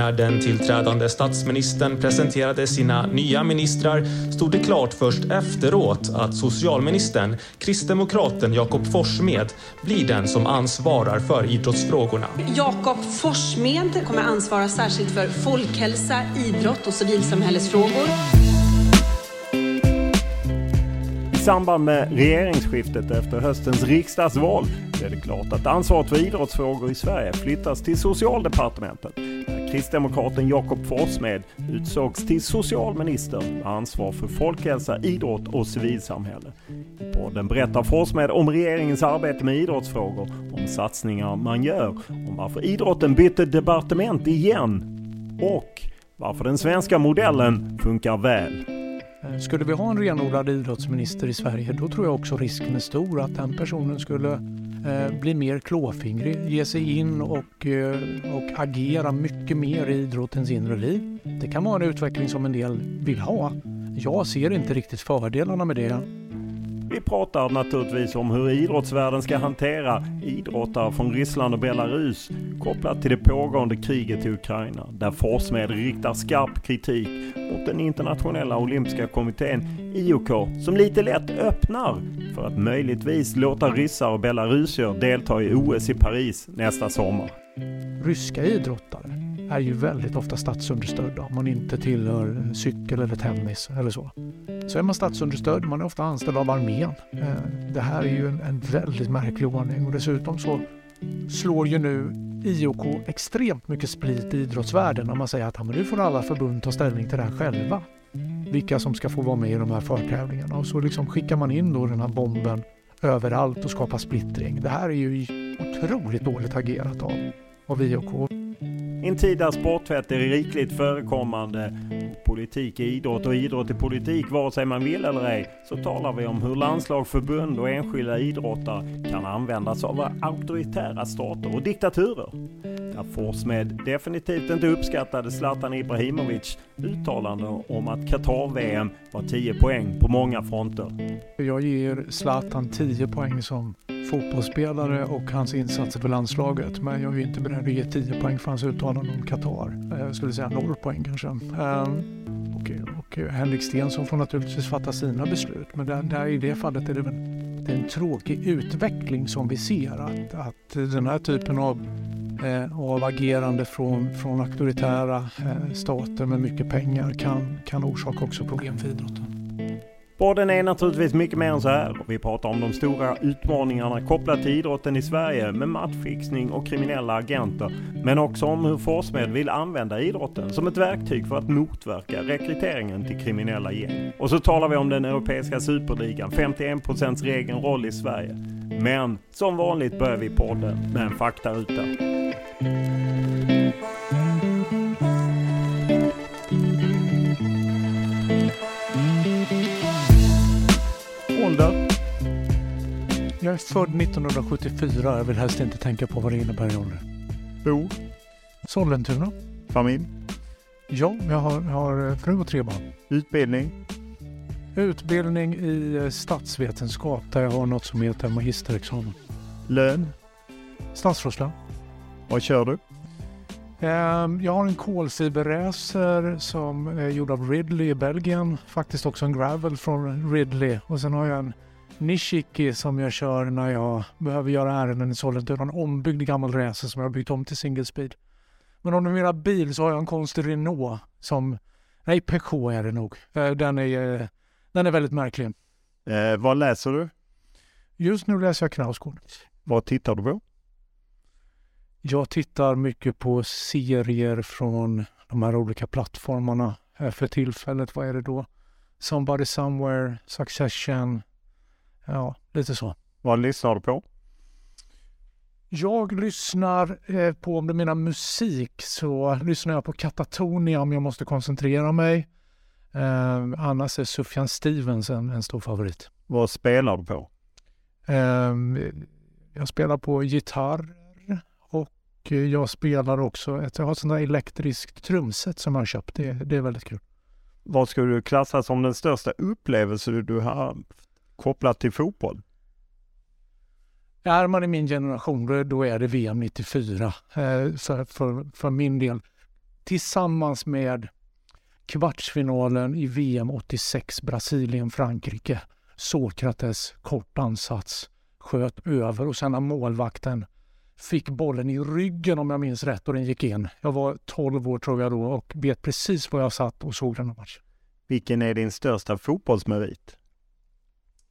När den tillträdande statsministern presenterade sina nya ministrar stod det klart först efteråt att socialministern, kristdemokraten Jakob Forssmed, blir den som ansvarar för idrottsfrågorna. Jakob Forssmed kommer ansvara särskilt för folkhälsa, idrott och civilsamhällesfrågor. I samband med regeringsskiftet efter höstens riksdagsval blev det klart att ansvaret för idrottsfrågor i Sverige flyttas till socialdepartementet Kristdemokraten Jakob Forssmed utsågs till socialminister med ansvar för folkhälsa, idrott och civilsamhälle. I podden berättar Forssmed om regeringens arbete med idrottsfrågor, om satsningar man gör, om varför idrotten bytte departement igen och varför den svenska modellen funkar väl. Skulle vi ha en renodlad idrottsminister i Sverige då tror jag också risken är stor att den personen skulle Eh, bli mer klåfingrig, ge sig in och, eh, och agera mycket mer i idrottens inre liv. Det kan vara en utveckling som en del vill ha. Jag ser inte riktigt fördelarna med det. Vi pratar naturligtvis om hur idrottsvärlden ska hantera idrottare från Ryssland och Belarus kopplat till det pågående kriget i Ukraina där Forssmed riktar skarp kritik mot den internationella olympiska kommittén IOK som lite lätt öppnar för att möjligtvis låta ryssar och belarusier delta i OS i Paris nästa sommar. Ryska idrottare är ju väldigt ofta statsunderstödda om man inte tillhör cykel eller tennis eller så. Så är man statsunderstödd, man är ofta anställd av armén. Eh, det här är ju en, en väldigt märklig ordning och dessutom så slår ju nu IOK extremt mycket split i idrottsvärlden när man säger att nu får alla förbund ta ställning till det här själva. Vilka som ska få vara med i de här förtävlingarna och så liksom skickar man in då den här bomben överallt och skapar splittring. Det här är ju otroligt dåligt agerat av, av IOK. I en tid där sporttvätt är rikligt förekommande, politik är idrott och idrott är politik vare sig man vill eller ej, så talar vi om hur landslag, förbund och enskilda idrottare kan användas av auktoritära stater och diktaturer. Där Forssmed definitivt inte uppskattade Zlatan Ibrahimovic uttalande om att Qatar-VM var 10 poäng på många fronter. Jag ger Zlatan 10 poäng som fotbollsspelare och hans insatser för landslaget. Men jag är inte beredd att ge 10 poäng för hans uttalande om Qatar. Eh, jag skulle säga 0 poäng kanske. Ehm, och, och Henrik Stensson får naturligtvis fatta sina beslut. Men där, där i det fallet är det, det är en tråkig utveckling som vi ser. Att, att den här typen av eh, av agerande från, från auktoritära eh, stater med mycket pengar kan, kan orsaka också problem för idrotten. Podden är naturligtvis mycket mer än så här. Vi pratar om de stora utmaningarna kopplat till idrotten i Sverige med matchfixning och kriminella agenter. Men också om hur Forssmed vill använda idrotten som ett verktyg för att motverka rekryteringen till kriminella gäng. Och så talar vi om den europeiska superligan, 51% regeln roll i Sverige. Men som vanligt börjar vi podden med en faktaruta. Ålder? Jag är född 1974. Jag vill helst inte tänka på vad det innebär i ålder. Bo? Sollentuna. Familj? Ja, jag har, har fru och tre barn. Utbildning? Utbildning i eh, statsvetenskap där jag har något som heter magisterexamen. Lön? Statsrådslön. Vad kör du? Ehm, Jag har en kolfiberracer som är gjord av Ridley i Belgien. Faktiskt också en gravel från Ridley. Och sen har jag en Nishiki som jag kör när jag behöver göra ärenden i Sollentuna. En ombyggd gammal racer som jag har byggt om till single speed. Men om du menar bil så har jag en konstig Renault som... Nej, Peugeot är det nog. Eh, Den är, eh, den är väldigt märklig. Eh, vad läser du? Just nu läser jag Knausgård. Vad tittar du på? Jag tittar mycket på serier från de här olika plattformarna. Eh, För tillfället, vad är det då? Somebody Somewhere, Succession. Ja, lite så. Vad lyssnar du på? Jag lyssnar eh, på, om du menar musik, så lyssnar jag på Katatonia om jag måste koncentrera mig. Eh, annars är Sufjan Stevens en, en stor favorit. Vad spelar du på? Eh, jag spelar på gitarr jag spelar också ett, jag har ett sånt där elektriskt trumset som jag har köpt. Det, det är väldigt kul. Vad skulle du klassa som den största upplevelse du har kopplat till fotboll? Är man i min generation då, är det VM 94 eh, för, för, för min del. Tillsammans med kvartsfinalen i VM 86 Brasilien-Frankrike. Sokrates kort ansats, sköt över och sen när målvakten fick bollen i ryggen om jag minns rätt och den gick in. Jag var 12 år tror jag då och vet precis var jag satt och såg den här matchen. Vilken är din största fotbollsmerit?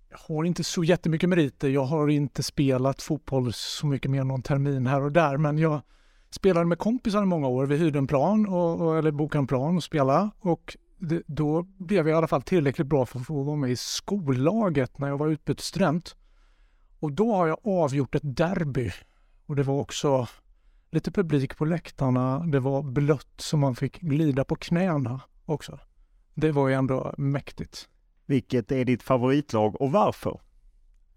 Jag har inte så jättemycket meriter. Jag har inte spelat fotboll så mycket mer än någon termin här och där. Men jag spelade med kompisar i många år. Vi hyrde en plan, och, och, eller bokade en plan och spela. Och det, då blev jag i alla fall tillräckligt bra för att få vara med i skollaget när jag var utbytesstudent. Och då har jag avgjort ett derby. Och det var också lite publik på läktarna. Det var blött så man fick glida på knäna också. Det var ju ändå mäktigt. Vilket är ditt favoritlag och varför?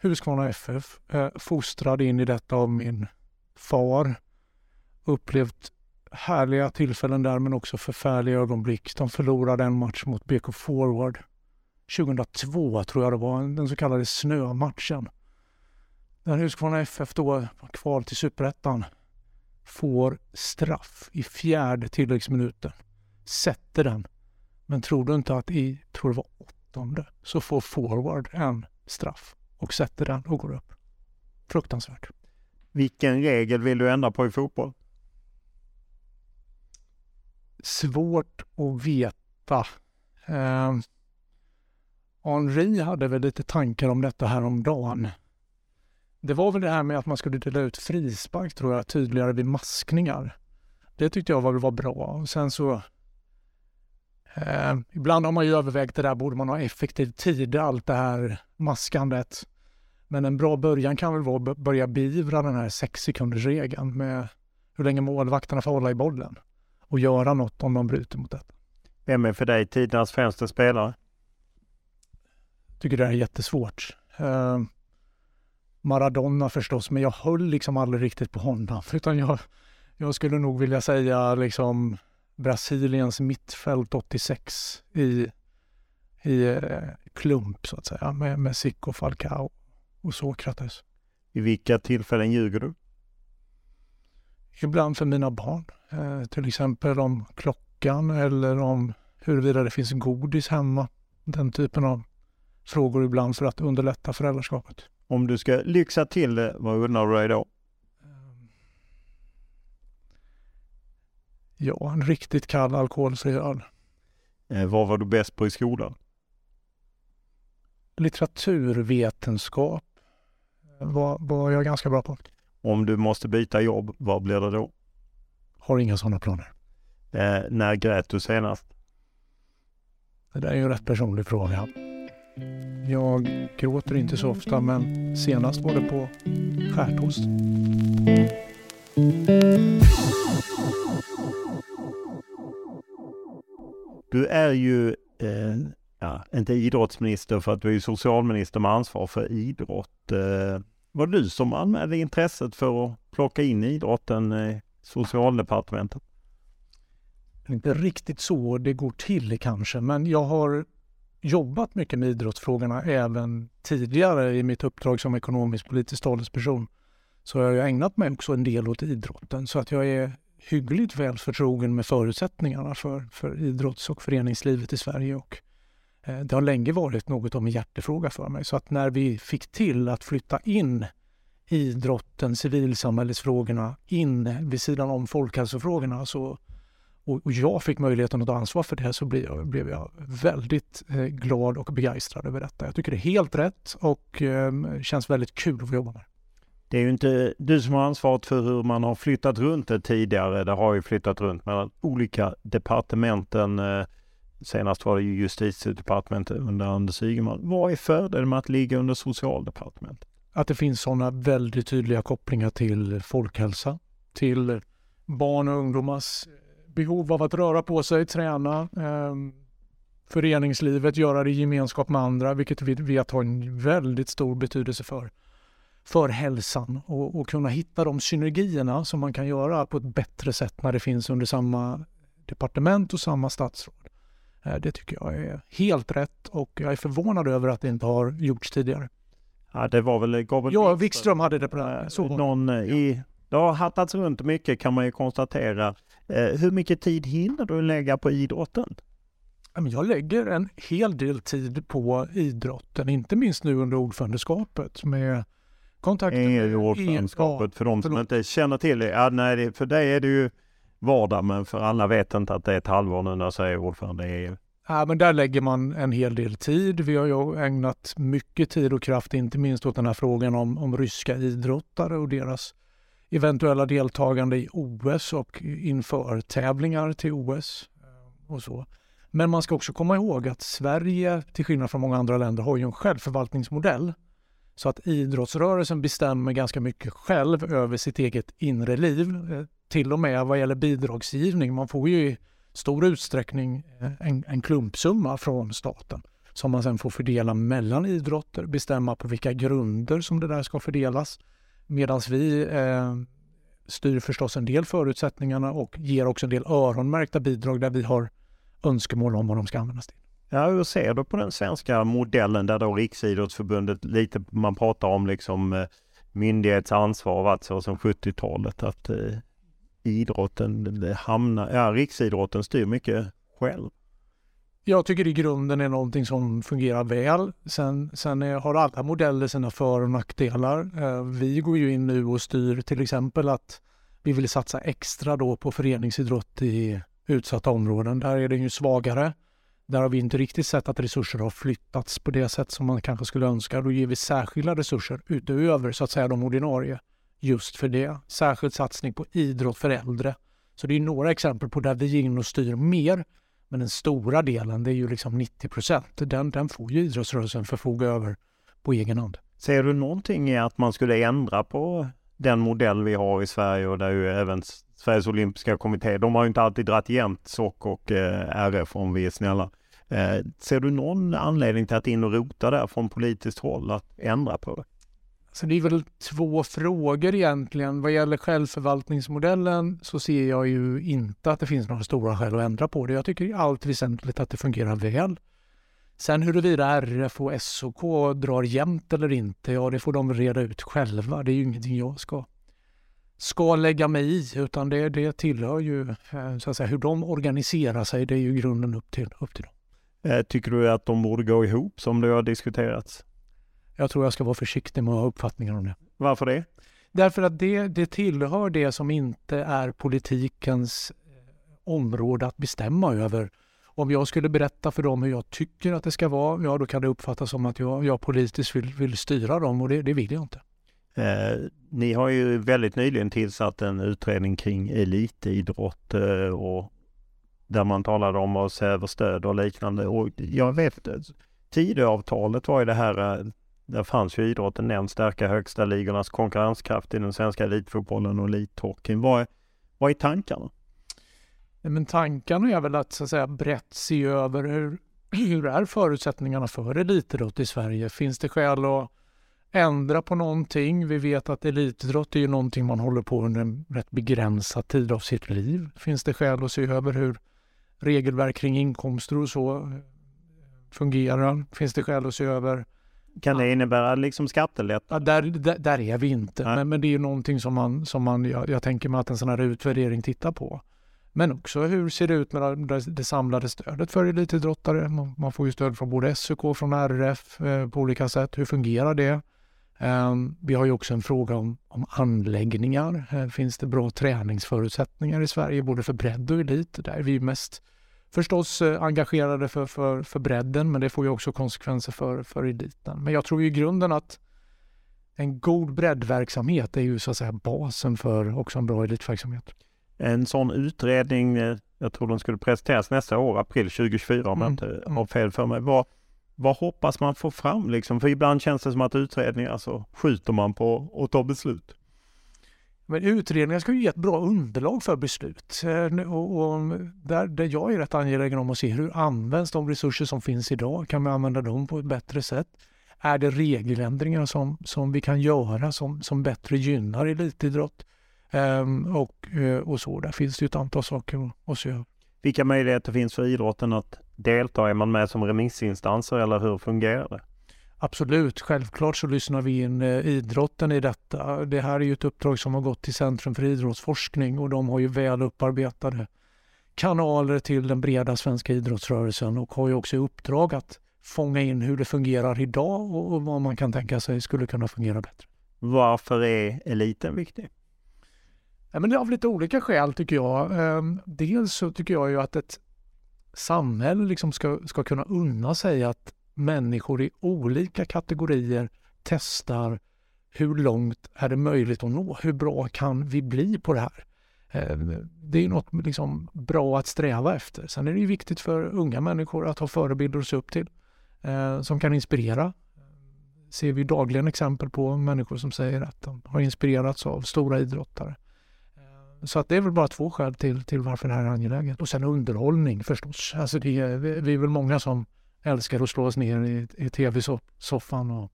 Huskvarna FF, eh, fostrad in i detta av min far. Upplevt härliga tillfällen där men också förfärliga ögonblick. De förlorade en match mot BK Forward 2002 tror jag det var, den så kallade snömatchen. Där Huskvarna FF då kvar till superettan får straff i fjärde tilläggsminuten. Sätter den. Men tror du inte att i, tror det var åttonde, så får forward en straff och sätter den och går upp. Fruktansvärt. Vilken regel vill du ändra på i fotboll? Svårt att veta. Eh, Henri hade väl lite tankar om detta här om dagen. Det var väl det här med att man skulle dela ut frispark tror jag tydligare vid maskningar. Det tyckte jag var, var bra. Och sen så Eh, ibland har man ju övervägt det där, borde man ha effektiv tid, allt det här maskandet. Men en bra början kan väl vara att börja beivra den här sex sekunders regeln med hur länge målvakterna får hålla i bollen och göra något om de bryter mot det. Vem är för dig tidernas främsta spelare? tycker det är jättesvårt. Eh, Maradona förstås, men jag höll liksom aldrig riktigt på honom. Utan jag, jag skulle nog vilja säga liksom Brasiliens mittfält 86 i, i eh, klump så att säga med, med Zico, Falcao och Sokrates. I vilka tillfällen ljuger du? Ibland för mina barn, eh, till exempel om klockan eller om huruvida det finns godis hemma. Den typen av frågor ibland för att underlätta föräldraskapet. Om du ska lyxa till det, vad undrar du dig då? Ja, en riktigt kall alkoholfri öl. Eh, vad var du bäst på i skolan? Litteraturvetenskap var, var jag ganska bra på. Om du måste byta jobb, vad blir det då? Har inga sådana planer. Eh, när grät du senast? Det där är ju en rätt personlig fråga. Jag gråter inte så ofta, men senast var det på skärtost. Du är ju eh, ja, inte idrottsminister för att du är socialminister med ansvar för idrott. Eh, var det du som anmälde intresset för att plocka in idrotten i socialdepartementet? Inte riktigt så det går till kanske, men jag har jobbat mycket med idrottsfrågorna även tidigare i mitt uppdrag som ekonomisk politisk talesperson. Så jag har jag ägnat mig också en del åt idrotten så att jag är hyggligt väl förtrogen med förutsättningarna för, för idrotts och föreningslivet i Sverige. Och, eh, det har länge varit något av en hjärtefråga för mig. Så att när vi fick till att flytta in idrotten, civilsamhällesfrågorna in vid sidan om folkhälsofrågorna så, och, jag fick möjligheten att ta ansvar för det så blev jag, väldigt eh, glad och begeistrad över detta. Jag tycker det är helt rätt och eh, känns väldigt kul att få jobba med det. Det är ju inte du som har ansvaret för hur man har flyttat runt det tidigare. Det har ju flyttat runt mellan olika departementen. Eh, senast var det ju justitiedepartementet under Anders Ygeman. Vad är fördelen med att ligga under socialdepartementet? Att det finns sådana väldigt tydliga kopplingar till folkhälsa, till barn och ungdomars behov av att röra på sig, träna, eh, föreningslivet, göra det i gemenskap med andra, vilket vi vet har en väldigt stor betydelse för för hälsan och, och kunna hitta de synergierna som man kan göra på ett bättre sätt när det finns under samma departement och samma statsråd. Eh, det tycker jag är helt rätt och jag är förvånad över att det inte har gjorts tidigare. Ja, det var väl Gabriel Ja, Wikström hade det på den. Så Någon eh, i, det har hattats runt mycket kan man ju konstatera. Eh, hur mycket tid hinner du lägga på idrotten? Jag lägger en hel del tid på idrotten, inte minst nu under ordförandeskapet med Kontakt EU-ordförandeskapet för de som inte känner till det. Ja, nej, för dig är det ju vardag, men för alla vet inte att det är ett halvår nu när jag säger ordförande i EU. Ja, men där lägger man en hel del tid. Vi har ju ägnat mycket tid och kraft, inte minst åt den här frågan om, om ryska idrottare och deras eventuella deltagande i OS och inför tävlingar till OS och så. Men man ska också komma ihåg att Sverige, till skillnad från många andra länder, har ju en självförvaltningsmodell så att idrottsrörelsen bestämmer ganska mycket själv över sitt eget inre liv. Eh, till och med vad gäller bidragsgivning. Man får ju i stor utsträckning eh, en, en klumpsumma från staten som man sen får fördela mellan idrotter, bestämma på vilka grunder som det där ska fördelas. Medan vi eh, styr förstås en del förutsättningarna och ger också en del öronmärkta bidrag där vi har önskemål om vad de ska användas till. Ja, hur ser du på den svenska modellen där då Riksidrottsförbundet lite, man pratar om liksom eh, myndighetsansvar varit så som 70-talet att eh, idrotten hamnar, ja riksidrotten styr mycket själv. Jag tycker i grunden är någonting som fungerar väl. Sen, sen är, har alla modeller sina för och nackdelar. Eh, vi går ju in nu och styr till exempel att vi vill satsa extra då på föreningsidrott i utsatta områden. Där är den ju svagare. Där har vi inte riktigt sett att resurser har flyttats på det sätt som man kanske skulle önska. Då ger vi särskilda resurser utöver så att säga de ordinarie just för det. Särskild satsning på idrott för äldre. Så det är några exempel på där vi går in och styr mer. Men den stora delen, det är ju liksom 90 procent. Den, den får ju idrottsrörelsen förfoga över på egen hand. Ser du någonting i att man skulle ändra på den modell vi har i Sverige och där ju även Sveriges olympiska kommitté, de har ju inte alltid dragit jämnt SOK och eh, RF om vi är snälla. Eh, ser du någon anledning till att in och rota där från politiskt håll att ändra på det? Så det är väl två frågor egentligen. Vad gäller självförvaltningsmodellen så ser jag ju inte att det finns några stora skäl att ändra på det. Jag tycker i allt väsentligt att det fungerar väl. Sen huruvida RF och SOK drar jämnt eller inte, ja det får de reda ut själva. Det är ju ingenting jag ska, ska lägga mig i utan det, det tillhör ju eh, så att säga, hur de organiserar sig. Det är ju grunden upp till, upp till dem. Eh, tycker du att de borde gå ihop som det har diskuterats? Jag tror jag ska vara försiktig med att ha uppfattningar om det. Varför det? Därför att det, det tillhör det som inte är politikens eh, område att bestämma över. Om jag skulle berätta för dem hur jag tycker att det ska vara, ja då kan det uppfattas som att jag, jag politiskt vill, vill styra dem och det, det vill jag inte. Eh, ni har ju väldigt nyligen tillsatt en utredning kring elitidrott eh, och där man talade om att se över stöd och liknande. Och jag vet, Tidöavtalet var ju det här, eh, där fanns ju idrotten nämnd, stärka högsta ligornas konkurrenskraft i den svenska elitfotbollen och elithockeyn. Vad är, vad är tankarna? Men tankarna är väl att, så att säga, brett se över hur, hur är förutsättningarna för elitidrott i Sverige? Finns det skäl att ändra på någonting? Vi vet att elitidrott är ju någonting man håller på under en rätt begränsad tid av sitt liv. Finns det skäl att se över hur regelverk kring inkomster och så fungerar? Finns det skäl att se över kan det innebära liksom skattelätt? Ja, där, där, där, är vi inte, men, men, det är ju någonting som man, som man jag, jag tänker mig att en sån här utvärdering tittar på. Men också hur ser det ut med det, det samlade stödet för elitidrottare? Man, man, får ju stöd från både SUK från RF eh, på olika sätt. Hur fungerar det? Eh, vi har ju också en fråga om, om anläggningar. Eh, finns det bra träningsförutsättningar i Sverige både för bredd och elit? Där är vi mest förstås eh, engagerade för, för, för bredden men det får ju också konsekvenser för, för eliten. Men jag tror i grunden att en god breddverksamhet är ju så att säga basen för också en bra elitverksamhet. En sån utredning, eh, jag tror den skulle presenteras nästa år, april 2024 om mm. jag inte har fel för mig. Vad, vad hoppas man få fram liksom? För ibland känns det som att utredningar så skjuter man på att ta beslut. Men utredningar ska ju ge ett bra underlag för beslut. Eh, och, och där, där jag är rätt angelägen om att se hur används de resurser som finns idag? Kan vi använda dem på ett bättre sätt? Är det regeländringar som, som vi kan göra som, som bättre gynnar elitidrott? Ehm, och, eh, och så. Där finns det ju ett antal saker att se över. Vilka möjligheter finns för idrotten att delta? Är man med som remissinstanser eller hur fungerar det? Absolut, självklart så lyssnar vi in eh, idrotten i detta. Det här är ju ett uppdrag som har gått till Centrum för idrottsforskning och de har ju väl upparbetade kanaler till den breda svenska idrottsrörelsen och har ju också i uppdrag att fånga in hur det fungerar idag och vad man kan tänka sig skulle kunna fungera bättre. Varför är eliten viktig? Ja, men det är av lite olika skäl tycker jag. Ehm, dels så tycker jag ju att ett samhälle liksom ska, ska kunna unna sig att människor i olika kategorier testar hur långt är det möjligt att nå? Hur bra kan vi bli på det här? Eh, det är något liksom bra att sträva efter. Sen är det viktigt för unga människor att ha förebilder att se upp till eh, som kan inspirera. ser vi dagligen exempel på människor som säger att de har inspirerats av stora idrottare. Eh, så att det är väl bara två skäl till, till varför det här är angeläget. Och sen underhållning förstås. Alltså det är, vi är väl många som älskar att slå oss ner i, i tv-soffan och,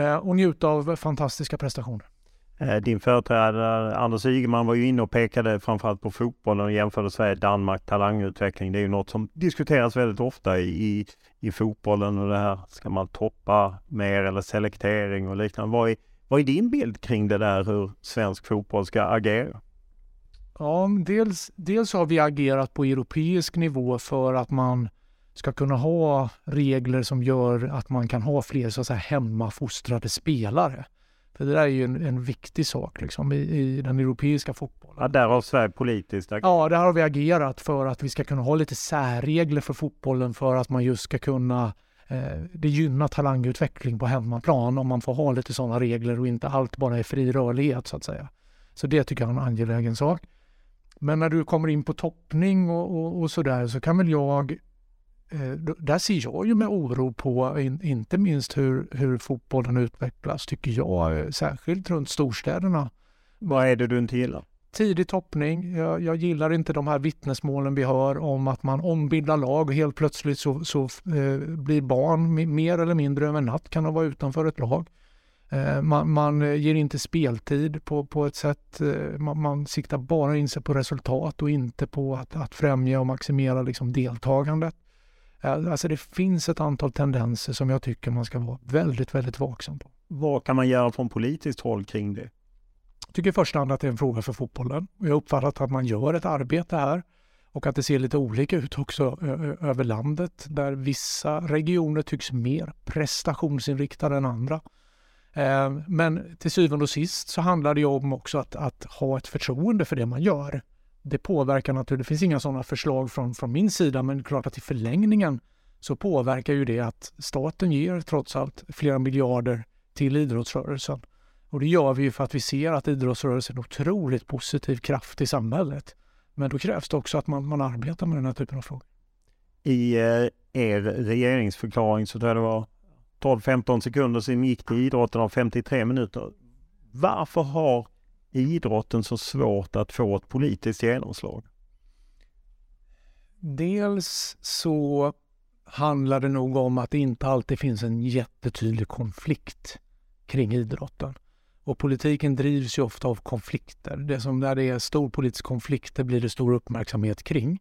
eh, och njuta av fantastiska prestationer. Eh, din företrädare Anders Ygeman var ju inne och pekade framförallt på fotbollen och jämförde Sverige-Danmark talangutveckling. Det är ju något som diskuteras väldigt ofta i, i fotbollen och det här ska man toppa mer eller selektering och liknande. Vad är, vad är din bild kring det där hur svensk fotboll ska agera? Ja, dels, dels har vi agerat på europeisk nivå för att man ska kunna ha regler som gör att man kan ha fler så att säga, hemmafostrade spelare. För det där är ju en, en viktig sak liksom, i, i, den europeiska fotbollen. Ja, där har Sverige politiskt agerat. Ja, där har vi agerat för att vi ska kunna ha lite särregler för fotbollen för att man just ska kunna eh, det gynnar talangutveckling på hemmaplan om man får ha lite sådana regler och inte allt bara är fri rörlighet så att säga. Så det tycker jag är en angelägen sak. Men när du kommer in på toppning och, och, och sådär så kan väl jag där ser jag ju med oro på inte minst hur, hur fotbollen utvecklas, tycker jag, eh, särskilt runt storstäderna. Vad är det du inte gillar? Tidig toppning. Jag, jag gillar inte de här vittnesmålen vi hör om att man ombildar lag och helt plötsligt så, så eh, blir barn mer eller mindre över natt kan de vara utanför ett lag. Eh, man, man, ger inte speltid på, på ett sätt, eh, man, man siktar bara in sig på resultat och inte på att, att främja och maximera liksom deltagandet. Alltså det finns ett antal tendenser som jag tycker man ska vara väldigt, väldigt vaksam på. Vad kan man göra från politiskt håll kring det? Jag tycker i första hand att det är en fråga för fotbollen. Jag har uppfattat att man gör ett arbete här och att det ser lite olika ut också över landet där vissa regioner tycks mer prestationsinriktade än andra. Eh, men till syvende och sist så handlar det om också att, att ha ett förtroende för det man gör det påverkar naturligtvis, det finns inga sådana förslag från, från min sida, men klart att i förlängningen så påverkar ju det att staten ger trots allt flera miljarder till idrottsrörelsen. Och det gör vi ju för att vi ser att idrottsrörelsen är en otroligt positiv kraft i samhället. Men då krävs det också att man, man arbetar med den här typen av frågor. I eh, er regeringsförklaring så tror jag det var 12-15 sekunder sedan gick till idrotten av 53 minuter. Varför har idrotten så svårt att få ett politiskt genomslag? Dels så handlar det nog om att det inte alltid finns en jättetydlig konflikt kring idrotten. Och politiken drivs ju ofta av konflikter. Det som när det är stor politisk konflikt, det blir det stor uppmärksamhet kring.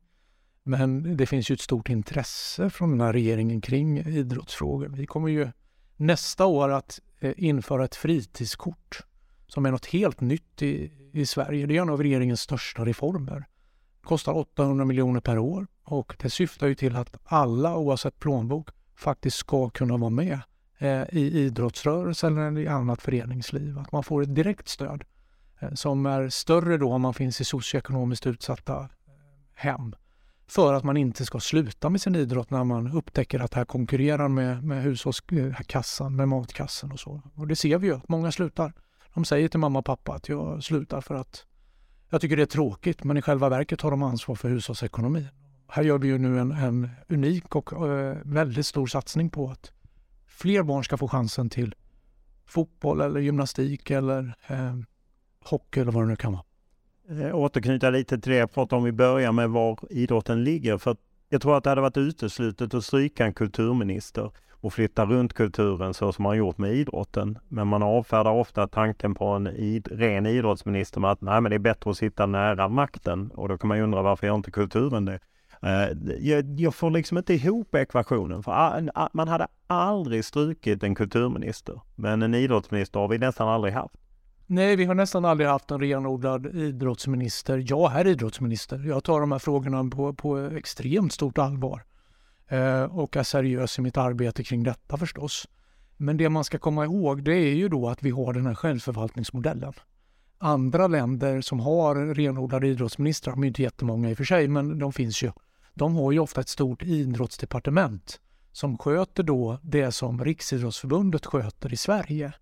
Men det finns ju ett stort intresse från den här regeringen kring idrottsfrågor. Vi kommer ju nästa år att eh, införa ett fritidskort som är något helt nytt i, i Sverige. Det är en av regeringens största reformer. Det kostar 800 miljoner per år och det syftar ju till att alla oavsett plånbok faktiskt ska kunna vara med eh, i idrottsrörelsen eller i annat föreningsliv. Att man får ett direkt stöd eh, som är större då om man finns i socioekonomiskt utsatta eh, hem för att man inte ska sluta med sin idrott när man upptäcker att det här konkurrerar med, med hushållskassan, med matkassan och så. Och det ser vi ju, att många slutar. De säger till mamma och pappa att jag slutar för att jag tycker det är tråkigt, men i själva verket har de ansvar för hushållsekonomin. Här gör vi ju nu en, en unik och eh, väldigt stor satsning på att fler barn ska få chansen till fotboll eller gymnastik eller eh, hockey eller vad det nu kan vara. Eh, återknyta lite till det jag pratade om i början med var idrotten ligger. För jag tror att det hade varit uteslutet att stryka en kulturminister och flytta runt kulturen så som man gjort med idrotten. Men man avfärdar ofta tanken på en id ren idrottsminister med att nej, men det är bättre att sitta nära makten och då kan man ju undra varför gör inte kulturen det? Uh, jag, jag, får liksom inte ihop ekvationen. För man hade aldrig strukit en kulturminister. Men en idrottsminister har vi nästan aldrig haft. Nej, vi har nästan aldrig haft en renodlad idrottsminister. Jag är idrottsminister. Jag tar de här frågorna på, på extremt stort allvar Eh, och är seriös i mitt arbete kring detta förstås. Men det man ska komma ihåg det är ju då att vi har den här självförvaltningsmodellen. Andra länder som har renodlade idrottsministrar, de är inte jättemånga i och för sig, men de finns ju. De har ju ofta ett stort idrottsdepartement som sköter då det som Riksidrottsförbundet sköter i Sverige.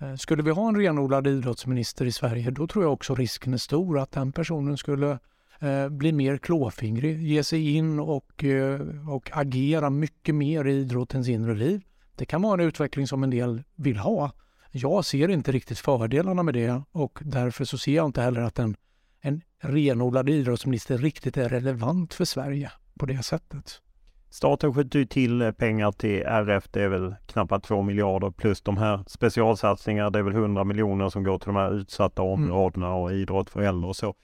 Eh, skulle vi ha en renodlad idrottsminister i Sverige då tror jag också risken är stor att den personen skulle eh, bli mer klåfingrig, ge sig in och, eh, och agera mycket mer i idrottens inre liv. Det kan vara en utveckling som en del vill ha. Jag ser inte riktigt fördelarna med det och därför så ser jag inte heller att en, en renodlad idrottsminister riktigt är relevant för Sverige på det sättet. Staten skjuter ju till eh, pengar till RF, det är väl knappt 2 miljarder plus de här specialsatsningarna, det är väl 100 miljoner som går till de här utsatta mm. områdena och idrott för äldre och så.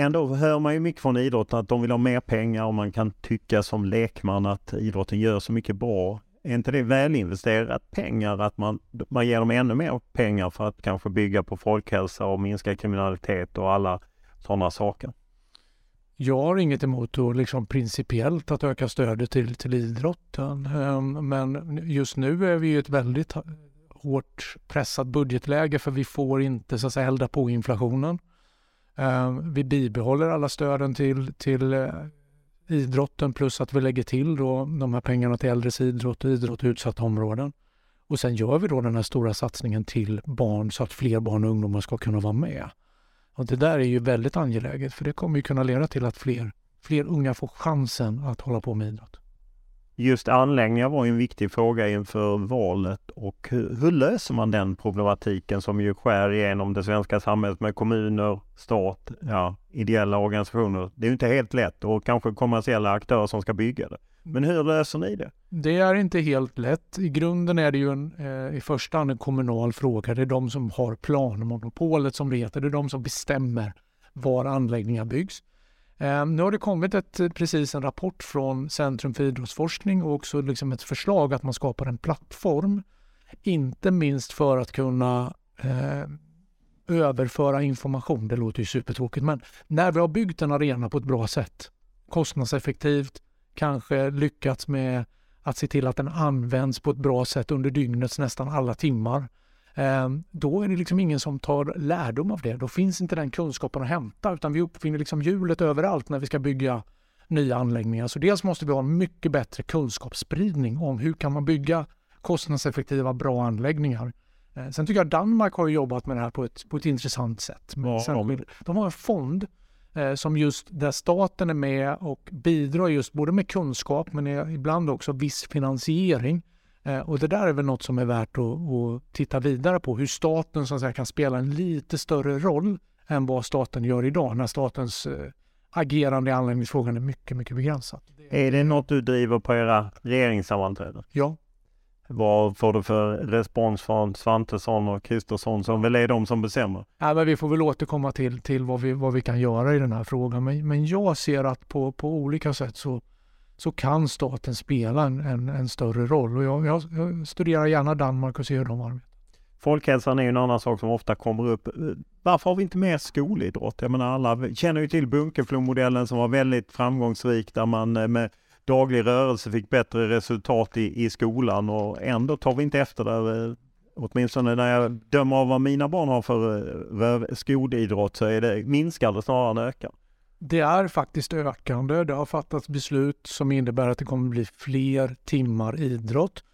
Ändå hör man ju mycket från idrotten att de vill ha mer pengar och man kan tycka som lekman att idrotten gör så mycket bra. Är inte det välinvesterat pengar att man, man ger dem ännu mer pengar för att kanske bygga på folkhälsa och minska kriminalitet och alla sådana saker? Jag har inget emot att liksom principiellt att öka stödet till, till idrotten. Ehm, men just nu är vi i ett väldigt hårt pressat budgetläge för vi får inte så att säga elda på inflationen. Ehm, vi bibehåller alla stöden till, till eh, idrotten plus att vi lägger till då de här pengarna till äldres idrott och idrott i utsatta områden. Och sen gör vi då den här stora satsningen till barn så att fler barn och ungdomar ska kunna vara med. Och det där är ju väldigt angeläget för det kommer ju kunna leda till att fler, fler unga får chansen att hålla på med idrott. Just anläggningar var en viktig fråga inför valet och hur, hur, löser man den problematiken som ju skär igenom det svenska samhället med kommuner, stat, ja, ideella organisationer. Det är ju inte helt lätt och kanske kommersiella aktörer som ska bygga det. Men hur löser ni det? Det är inte helt lätt. I grunden är det ju en, eh, i första hand en kommunal fråga. Det är de som har planmonopolet som det heter. Det är de som bestämmer var anläggningar byggs. Eh, nu har det kommit ett, eh, precis en rapport från Centrum för idrottsforskning och också liksom ett förslag att man skapar en plattform. Inte minst för att kunna eh, överföra information. Det låter ju supertråkigt men när vi har byggt en arena på ett bra sätt, kostnadseffektivt, kanske lyckats med att se till att den används på ett bra sätt under dygnets nästan alla timmar. Ehm, då är det liksom ingen som tar lärdom av det. Då finns inte den kunskapen att hämta utan vi uppfinner liksom hjulet överallt när vi ska bygga nya anläggningar. Så dels måste vi ha en mycket bättre kunskapsspridning om hur kan man bygga kostnadseffektiva, bra anläggningar. Ehm, sen tycker jag Danmark har jobbat med det här på ett, på ett intressant sätt. Ja, de har en fond Eh, som just där staten är med och bidrar just både med kunskap men ibland också viss finansiering. Eh, och det där är väl något som är värt att, att titta vidare på, hur staten så att säga, kan spela en lite större roll än vad staten gör idag när statens eh, agerande i anläggningsfrågan är mycket, mycket begränsat. Är det något du driver på era regeringssammanträden? Ja. Vad får du för respons från Svantesson och Kristersson som väl är de som bestämmer? Ja, men vi får väl återkomma till, till vad, vi, vad vi kan göra i den här frågan. Men, men jag ser att på, på olika sätt så, så kan staten spela en, en, en större roll. Och jag, jag, jag studerar gärna Danmark och ser hur de arbetar. Folkhälsan är ju en annan sak som ofta kommer upp. Varför har vi inte mer skolidrott? Jag menar alla känner ju till Bunkeflomodellen som var väldigt framgångsrik där man eh, med daglig rörelse fick bättre resultat i, i skolan och ändå tar vi inte efter där. Eh, åtminstone när jag dömer av vad mina barn har för eh, skolidrott så är det minskande snarare än ökar. Det är faktiskt ökande. Det har fattats beslut som innebär att det kommer bli fler timmar idrott.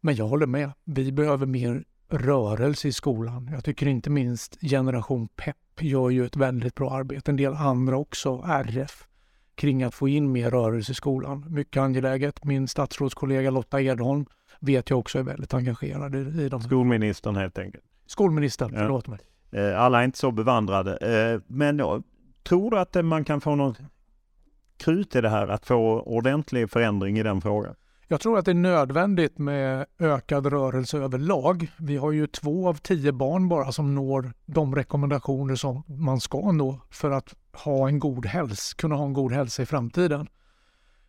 Men jag håller med. Vi behöver mer rörelse i skolan. Jag tycker inte minst Generation Pep gör ju ett väldigt bra arbete. En del andra också, RF, kring att få in mer rörelse i skolan. Mycket angeläget. Min statsrådskollega Lotta Edholm vet jag också är väldigt engagerad i, i de Skolministern helt enkelt. Skolministern, ja. förlåt mig. Eh, alla är inte så bevandrade. Eh, men tror du att man kan få något krut i det här, att få ordentlig förändring i den frågan? Jag tror att det är nödvändigt med ökad rörelse överlag. Vi har ju två av tio barn bara som når de rekommendationer som man ska nå för att ha en god hälsa, kunna ha en god hälsa i framtiden.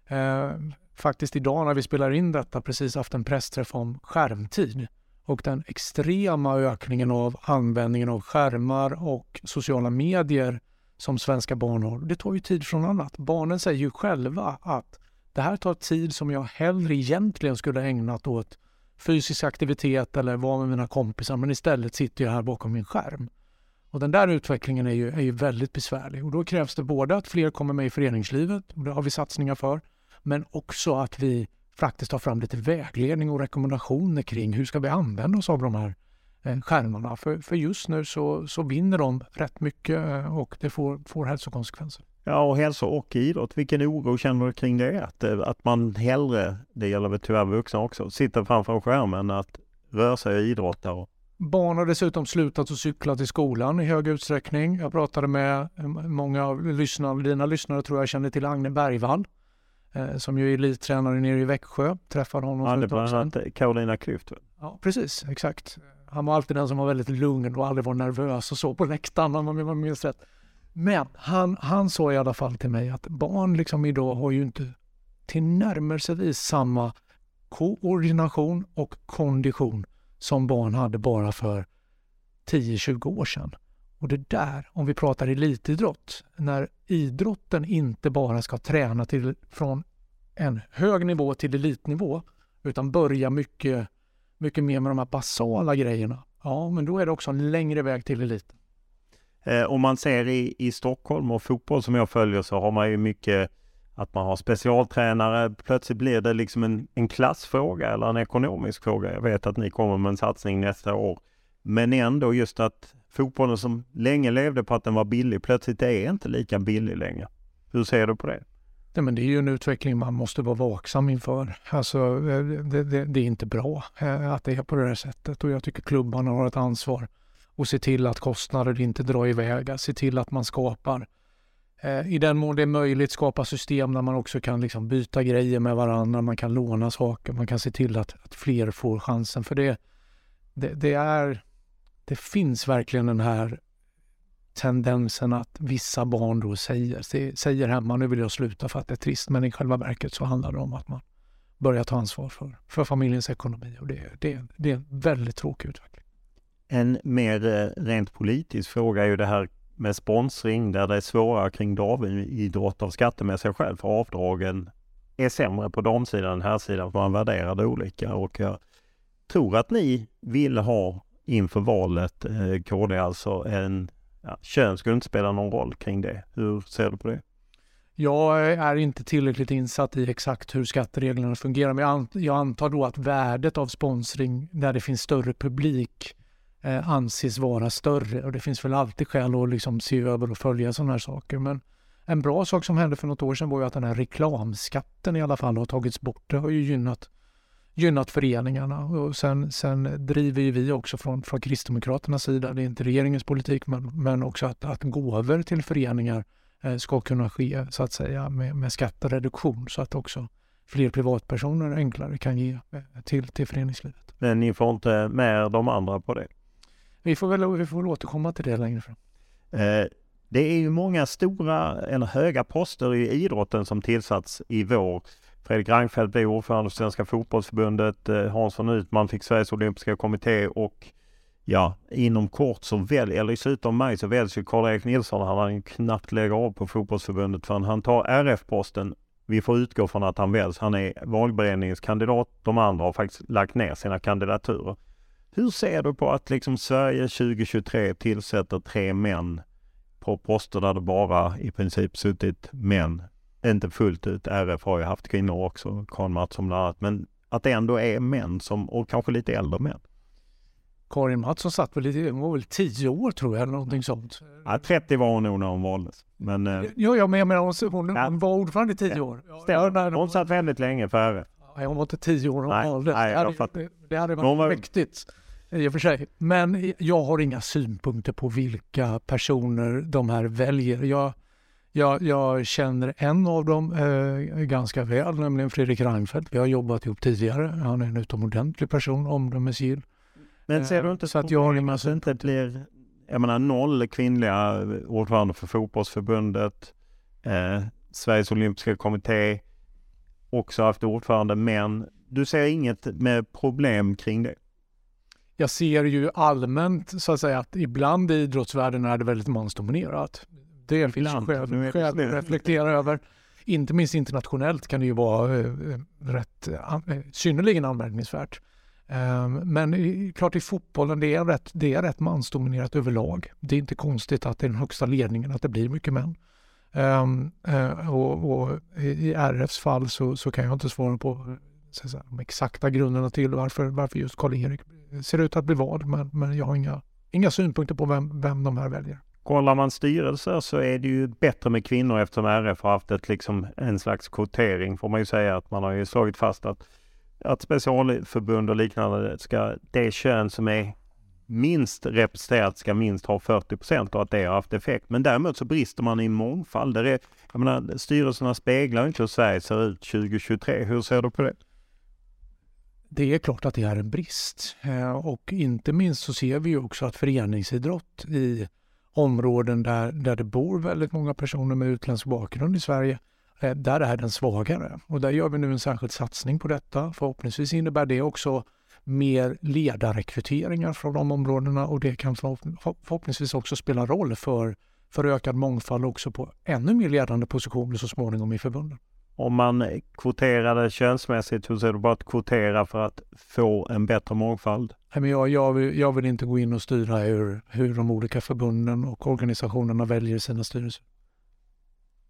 Eh, faktiskt idag när vi spelar in detta precis haft en pressträff om skärmtid och den extrema ökningen av användningen av skärmar och sociala medier som svenska barn har. Det tar ju tid från annat. Barnen säger ju själva att det här tar tid som jag hellre egentligen skulle ägnat åt fysisk aktivitet eller vara med mina kompisar men istället sitter jag här bakom min skärm. Och den där utvecklingen är ju, är ju väldigt besvärlig och då krävs det både att fler kommer med i föreningslivet, och det har vi satsningar för, men också att vi faktiskt tar fram lite vägledning och rekommendationer kring hur ska vi använda oss av de här skärmarna. För, för just nu så, så vinner de rätt mycket eh, och det får, får hälsokonsekvenser. Ja, och hälsa och idrott. Vilken oro känner du kring det? Att, eh, att man hellre, det gäller väl tyvärr vuxna också, sitter framför skärmen att röra sig och idrotta? Barn har dessutom slutat att cykla till skolan i hög utsträckning. Jag pratade med många av lyssnarna, dina lyssnare tror jag känner till Agne Bergvall eh, som ju är elittränare nere i Växjö. Träffade honom för ett tag sedan. Carolina Klüft. Ja, precis, exakt. Han var alltid den som var väldigt lugn och aldrig var nervös och så på läktaren om jag minns rätt. Men han, han sa i alla fall till mig att barn liksom idag har ju inte tillnärmelsevis samma koordination och kondition som barn hade bara för 10-20 år sedan. Och det där, om vi pratar elitidrott, när idrotten inte bara ska träna till, från en hög nivå till elitnivå, utan börja mycket, mycket mer med de här basala grejerna, ja, men då är det också en längre väg till eliten. Eh, om man ser i, i Stockholm och fotboll som jag följer så har man ju mycket att man har specialtränare. Plötsligt blir det liksom en, en klassfråga eller en ekonomisk fråga. Jag vet att ni kommer med en satsning nästa år. Men ändå just att fotbollen som länge levde på att den var billig plötsligt är inte lika billig längre. Hur ser du på det? Nej, men det är ju en utveckling man måste vara vaksam inför. Alltså, eh, det, det, det är inte bra eh, att det är på det här sättet och jag tycker klubbarna har ett ansvar att se till att kostnader inte drar iväg. Se till att man skapar, eh, i den mån det är möjligt, skapa system där man också kan liksom byta grejer med varandra, man kan låna saker, man kan se till att, att fler får chansen. För det, det, det, är, det finns verkligen den här tendensen att vissa barn då säger, säger hemma nu vill jag sluta för att det är trist, men i själva verket så handlar det om att man börjar ta ansvar för, för familjens ekonomi och det, det, det är en väldigt tråkig utveckling. En mer eh, rent politisk fråga är ju det här med sponsring där det är svårare kring damidrott av skattemässiga skäl för avdragen är sämre på damsidan än herrsidan för man värderar det olika och jag tror att ni vill ha inför valet eh, KD alltså en ja, kön skulle inte spela någon roll kring det. Hur ser du på det? Jag är inte tillräckligt insatt i exakt hur skattereglerna fungerar men jag antar då att värdet av sponsring där det finns större publik eh, anses vara större och det finns väl alltid skäl att liksom se över och följa sådana här saker. Men en bra sak som hände för något år sedan var ju att den här reklamskatten i alla fall har tagits bort. Det har ju gynnat, gynnat föreningarna och sen, sen driver ju vi också från, från Kristdemokraternas sida, det är inte regeringens politik, men, men också att, att gåvor till föreningar eh, ska kunna ske så att säga med, med skattereduktion så att också fler privatpersoner enklare kan ge eh, till, till föreningslivet. Men ni får inte med de andra på det? Vi får väl vi får väl återkomma till det längre fram. Eh, det är ju många stora eller höga poster i idrotten som tillsatts i vår. Fredrik Reinfeldt blev ordförande för Svenska fotbollsförbundet. Eh, Hans von Utman fick Sveriges olympiska kommitté och ja, inom kort så väl, eller i slutet av maj så väljs ju Karl-Erik Nilsson. Han har knappt lägga av på fotbollsförbundet förrän han tar RF-posten. Vi får utgå från att han väljs. Han är valberedningens kandidat. De andra har faktiskt lagt ner sina kandidaturer. Hur ser du på att liksom Sverige 2023 tillsätter tre män på poster där det bara i princip suttit män? Inte fullt ut. RF har ju haft kvinnor också, Karin Mattsson bland annat. Men att det ändå är män som, och kanske lite äldre män. Karin Mattsson satt väl, lite, hon var väl tio år tror jag, eller någonting sånt. Ja, 30 var hon nog när hon valdes. Men, eh, ja, ja, men jag menar hon, hon, hon var ordförande i tio år. Ja, när, hon satt väldigt länge för RF. Nej, hon var inte tio år när hon Nej, valdes. nej, det, hade, det hade varit var- mäktigt i och för sig. Men jag har inga synpunkter på vilka personer de här väljer. Jag, jag, jag känner en av dem eh, ganska väl, nämligen Fredrik Reinfeldt. Vi har jobbat ihop tidigare. Han är en utomordentlig person, omdömesgill. Men ser du inte Så att jag har att det inte blir, jag menar noll kvinnliga ordförande för fotbollsförbundet, eh, Sveriges olympiska kommitté, också haft ordförande, men du ser inget med problem kring det? Jag ser ju allmänt så att säga att ibland i idrottsvärlden är det väldigt mansdominerat. Det är att snö. reflektera över. Inte minst internationellt kan det ju vara eh, rätt, eh, synnerligen anmärkningsvärt. Eh, men i, klart i fotbollen det är, rätt, det är rätt mansdominerat överlag. Det är inte konstigt att det är den högsta ledningen att det blir mycket män. Um, eh, och, och i RFs fall så, så kan jag inte svara på säga, de exakta grunderna till varför, varför just Karl-Erik ser ut att bli vald. Men, men jag har inga, inga synpunkter på vem, vem de här väljer. Kollar man styrelser så är det ju bättre med kvinnor eftersom RF har haft ett, liksom, en slags kvotering får man ju säga att man har ju slagit fast att, att specialförbund och liknande ska, det kön som är minst representerat ska minst ha 40 procent och att det har haft effekt. Men däremot så brister man i mångfald. Det är, jag menar, styrelserna speglar inte hur Sverige ser ut 2023. Hur ser du på det? Det är klart att det är en brist. Eh, och inte minst så ser vi ju också att föreningsidrott i områden där, där det bor väldigt många personer med utländsk bakgrund i Sverige, eh, där är den svagare. Och där gör vi nu en särskild satsning på detta. Förhoppningsvis innebär det också mer ledarrekryteringar från de områdena och det kan förhoppningsvis också spela roll för, för ökad mångfald också på ännu mer ledande positioner så småningom i förbunden. Om man kvoterade könsmässigt, hur ser du på att kvotera för att få en bättre mångfald? Jag, jag, vill, jag vill inte gå in och styra hur, hur de olika förbunden och organisationerna väljer sina styrelser.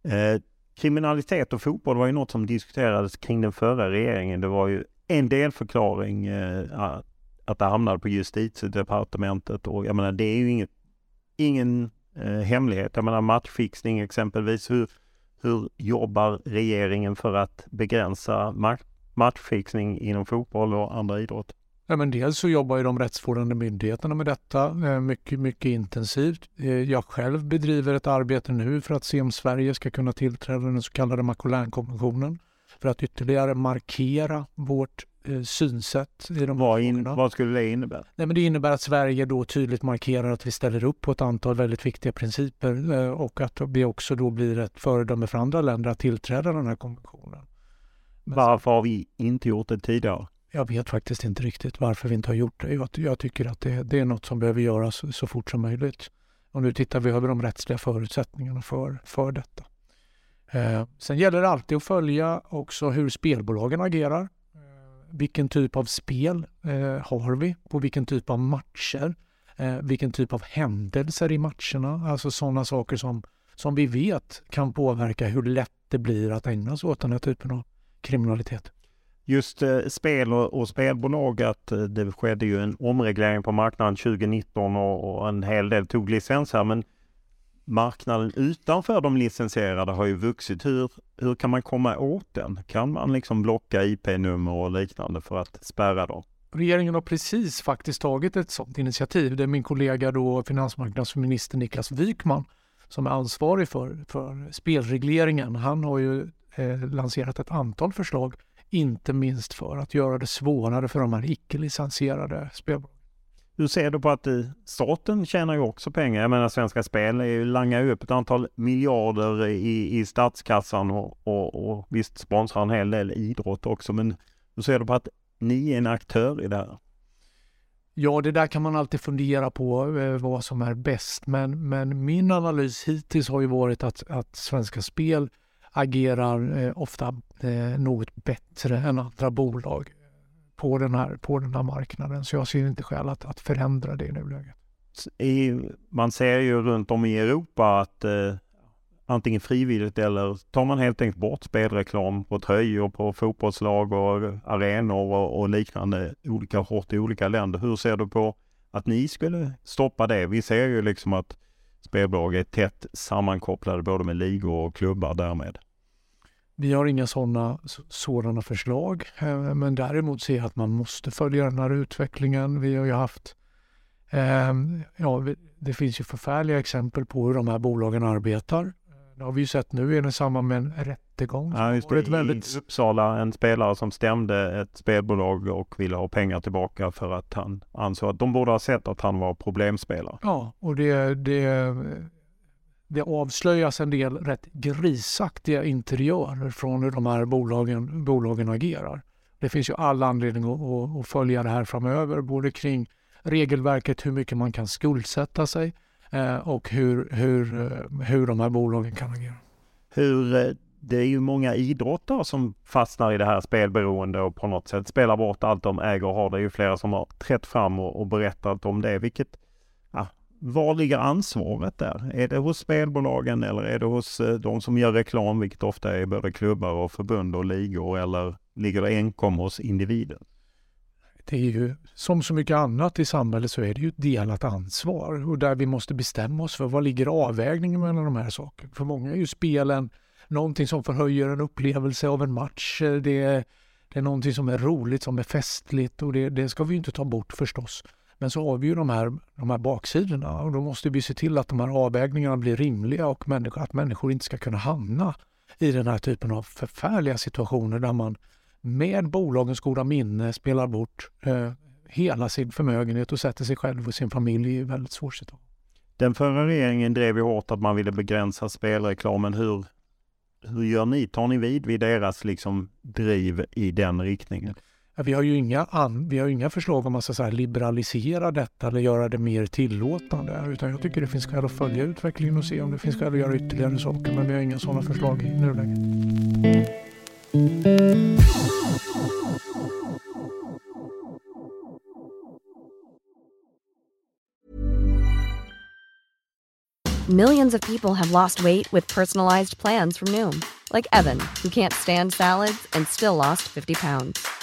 Eh, kriminalitet och fotboll var ju något som diskuterades kring den förra regeringen. Det var ju en delförklaring eh, att- att det hamnade på justitiedepartementet och jag menar det är ju inget, ingen eh, hemlighet. Jag menar matchfixning exempelvis. Hur, hur jobbar regeringen för att begränsa match, matchfixning inom fotboll och andra idrotter? Ja, men dels så jobbar ju de rättsvårdande myndigheterna med detta eh, mycket, mycket intensivt. Eh, jag själv bedriver ett arbete nu för att se om Sverige ska kunna tillträda den så kallade Macolinkonventionen för att ytterligare markera vårt synsätt i de Vad, in, vad skulle det innebära? Nej, men det innebär att Sverige då tydligt markerar att vi ställer upp på ett antal väldigt viktiga principer eh, och att vi också då blir ett föredöme för andra länder att tillträda den här konventionen. Men Varför har vi inte gjort det tidigare? Jag vet faktiskt inte riktigt varför vi inte har gjort det. Jag, jag tycker att det, det är något som behöver göras så, så fort som möjligt. Och nu tittar vi över de rättsliga förutsättningarna för, för detta. Eh, sen gäller det alltid att följa också hur spelbolagen agerar. Vilken typ av spel eh, har vi? På vilken typ av matcher? Eh, vilken typ av händelser i matcherna? Alltså sådana saker som, som vi vet kan påverka hur lätt det blir att ägna sig åt den här typen av kriminalitet. Just eh, spel och, och spelbolag, att eh, det skedde ju en omreglering på marknaden 2019 och, och en hel del tog licens här. Men marknaden utanför de licensierade har ju vuxit. Hur, hur kan man komma åt den? Kan man liksom blocka IP-nummer och liknande för att spärra dem? Regeringen har precis faktiskt tagit ett sådant initiativ. Det är min kollega då finansmarknadsminister Niklas Wykman som är ansvarig för, för spelregleringen, han har ju eh, lanserat ett antal förslag, inte minst för att göra det svårare för de här icke-licensierade spelbolagen. Hur ser du på att staten tjänar ju också pengar? Jag menar Svenska Spel langar ju upp ett antal miljarder i, i statskassan och, och, och visst sponsrar en hel del idrott också. Men hur ser du på att ni är en aktör i det här? Ja, det där kan man alltid fundera på eh, vad som är bäst. Men, men min analys hittills har ju varit att, att Svenska Spel agerar eh, ofta eh, något bättre än andra bolag på den här, på den här marknaden. Så jag ser inte skäl att, att förändra det i nuläget. I, man ser ju runt om i Europa att eh, antingen frivilligt eller tar man helt enkelt bort spelreklam på tröjor, på fotbollslag och arenor och, och liknande olika hårt i olika länder. Hur ser du på att ni skulle stoppa det? Vi ser ju liksom att spelbolag är tätt sammankopplade både med ligor och klubbar därmed. Vi har inga sådana sådana förslag, eh, men däremot ser jag att man måste följa den här utvecklingen. Vi har ju haft eh, Ja, det finns ju förfärliga exempel på hur de här bolagen arbetar. Det har vi ju sett nu i samband med en rättegång. Ja, just det. Ett väldigt... I Uppsala, en spelare som stämde ett spelbolag och ville ha pengar tillbaka för att han ansåg att de borde ha sett att han var problemspelare. Ja, och det, det, det avslöjas en del rätt grisaktiga interiörer från hur de här bolagen, bolagen agerar. Det finns ju all anledning att, att följa det här framöver, både kring regelverket, hur mycket man kan skuldsätta sig, Eh, och hur, hur, eh, hur de här bolagen kan agera. Hur, eh, det är ju många idrottare som fastnar i det här spelberoende och på något sätt spelar bort allt de äger och har. Det är ju flera som har trätt fram och, och berättat om det. Vilket, ja, var ligger ansvaret där? Är det hos spelbolagen eller är det hos eh, de som gör reklam, vilket ofta är både klubbar och förbund och ligor, eller ligger det enkom hos individen? det är ju som så mycket annat i samhället så är det ju ett delat ansvar och där vi måste bestämma oss för vad ligger avvägningen mellan de här sakerna. För många är ju spelen någonting som förhöjer en upplevelse av en match. Det är, det är någonting som är roligt, som är festligt och det, det ska vi inte ta bort förstås. Men så har vi ju de här, de här baksidorna och då måste vi se till att de här avvägningarna blir rimliga och människa, att människor inte ska kunna hamna i den här typen av förfärliga situationer där man med bolagens goda minne spelar bort eh, hela sin förmögenhet och sätter sig själv och sin familj i en väldigt svår situation. Den förra regeringen drev ju hårt att man ville begränsa spelreklamen. Hur, hur gör ni? Tar ni vid vid deras liksom driv i den riktningen? Vi har ju inga, an, vi har inga förslag om att så här, liberalisera detta eller göra det mer tillåtande. Utan jag tycker det finns skäl att följa utvecklingen och se om det finns skäl att göra ytterligare saker. Men vi har inga sådana förslag i nuläget. Millions of people have lost weight with personalized plans from Noom, like Evan, who can't stand salads and still lost 50 pounds.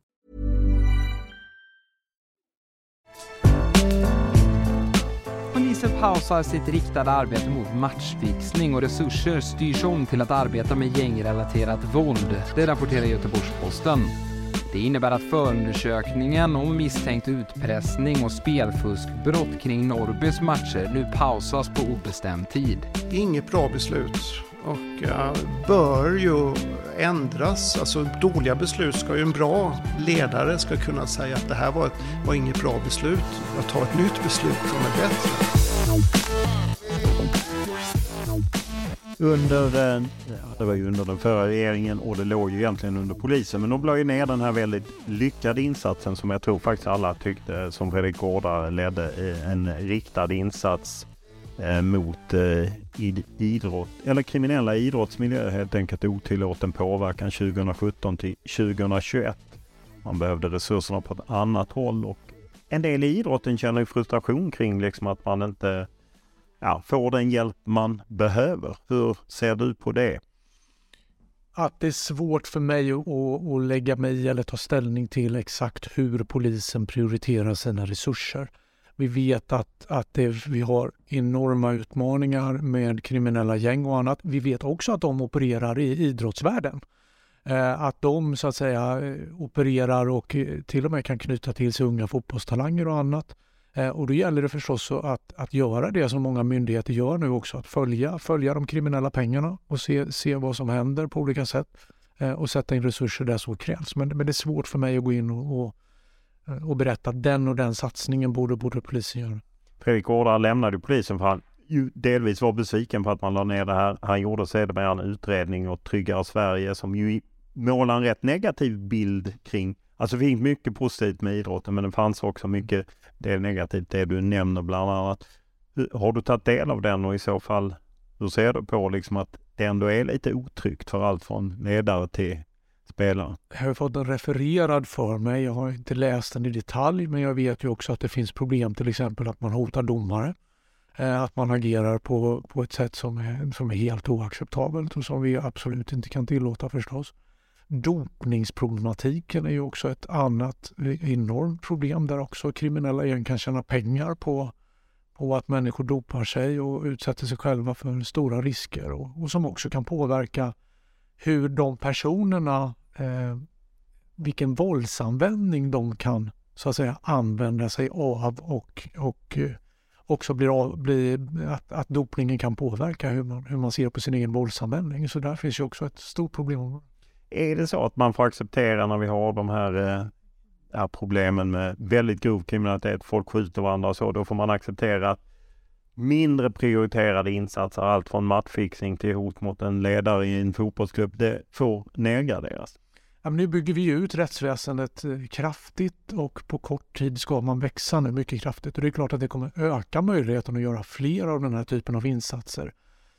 Polisen pausar sitt riktade arbete mot matchfixning och resurser styrs om till att arbeta med gängrelaterat våld. Det rapporterar Göteborgs-Posten. Det innebär att förundersökningen om misstänkt utpressning och spelfuskbrott kring Norrbys matcher nu pausas på obestämd tid. Inget bra beslut och eh, bör ju ändras. Alltså dåliga beslut ska ju en bra ledare ska kunna säga att det här var, ett, var inget bra beslut. Jag tar ett nytt beslut som är bättre. Under, det var ju under den förra regeringen och det låg ju egentligen under polisen. Men de la ju ner den här väldigt lyckade insatsen som jag tror faktiskt alla tyckte som Fredrik Gårda ledde. Eh, en riktad insats Eh, mot eh, idrott eller kriminella idrottsmiljöer helt enkelt otillåten påverkan 2017 till 2021. Man behövde resurserna på ett annat håll och en del i idrotten känner ju frustration kring liksom att man inte ja, får den hjälp man behöver. Hur ser du på det? Att det är svårt för mig att, att, att lägga mig i eller ta ställning till exakt hur polisen prioriterar sina resurser. Vi vet att, att det, vi har enorma utmaningar med kriminella gäng och annat. Vi vet också att de opererar i idrottsvärlden. Eh, att de så att säga eh, opererar och eh, till och med kan knyta till sig unga fotbollstalanger och annat. Eh, och då gäller det förstås att, att göra det som många myndigheter gör nu också, att följa, följa de kriminella pengarna och se, se vad som händer på olika sätt eh, och sätta in resurser där så krävs. Men, men det är svårt för mig att gå in och, och, Eh, och berätta att den och den satsningen borde, borde polisen göra. Fredrik Årdar lämnade polisen för han ju delvis var besviken på att man la ner det här. Han gjorde sedermera en utredning och Tryggare Sverige som ju målar en rätt negativ bild kring Alltså det finns mycket positivt med idrotten men det fanns också mycket det negativt, det du nämner bland annat. Har du tagit del av den och i så fall hur ser du på liksom att det ändå är lite otryggt för allt från ledare till spelare? Jag har fått den refererad för mig. Jag har inte läst den i detalj men jag vet ju också att det finns problem till exempel att man hotar domare. Eh, att man agerar på, på ett sätt som är, som är helt oacceptabelt och som vi absolut inte kan tillåta förstås. Dopningsproblematiken är ju också ett annat eh, enormt problem där också kriminella gäng kan tjäna pengar på, på att människor dopar sig och utsätter sig själva för stora risker och, och som också kan påverka hur de personerna, eh, vilken våldsanvändning de kan så att säga använda sig av och, och eh, också blir, av- blir att, att dopningen kan påverka hur man, hur man ser på sin egen våldsanvändning. Så där finns ju också ett stort problem. Är det så att man får acceptera när vi har de här eh, problemen med väldigt grov kriminalitet, folk skjuter varandra och så, då får man acceptera att mindre prioriterade insatser, allt från matchfixning till hot mot en ledare i en fotbollsklubb, det får nedgraderas. Ja, men nu bygger vi ut rättsväsendet eh, kraftigt och på kort tid ska man växa nu mycket kraftigt. Och det är klart att det kommer öka möjligheten att göra fler av den här typen av insatser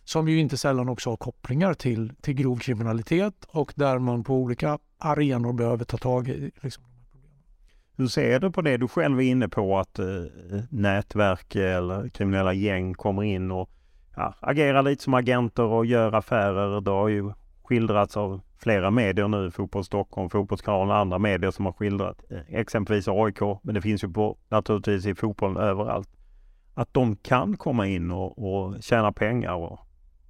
som ju inte sällan också har kopplingar till, till grov kriminalitet och där man på olika arenor behöver ta tag i. Liksom. Hur ser du på det du själv är inne på att eh, nätverk eller kriminella gäng kommer in och ja, agerar lite som agenter och gör affärer. Det har ju skildrats av flera medier nu, Fotboll Stockholm, Fotbollskanalen och andra medier som har skildrat eh, exempelvis AIK, men det finns ju på, naturligtvis i fotbollen överallt. Att de kan komma in och, och tjäna pengar och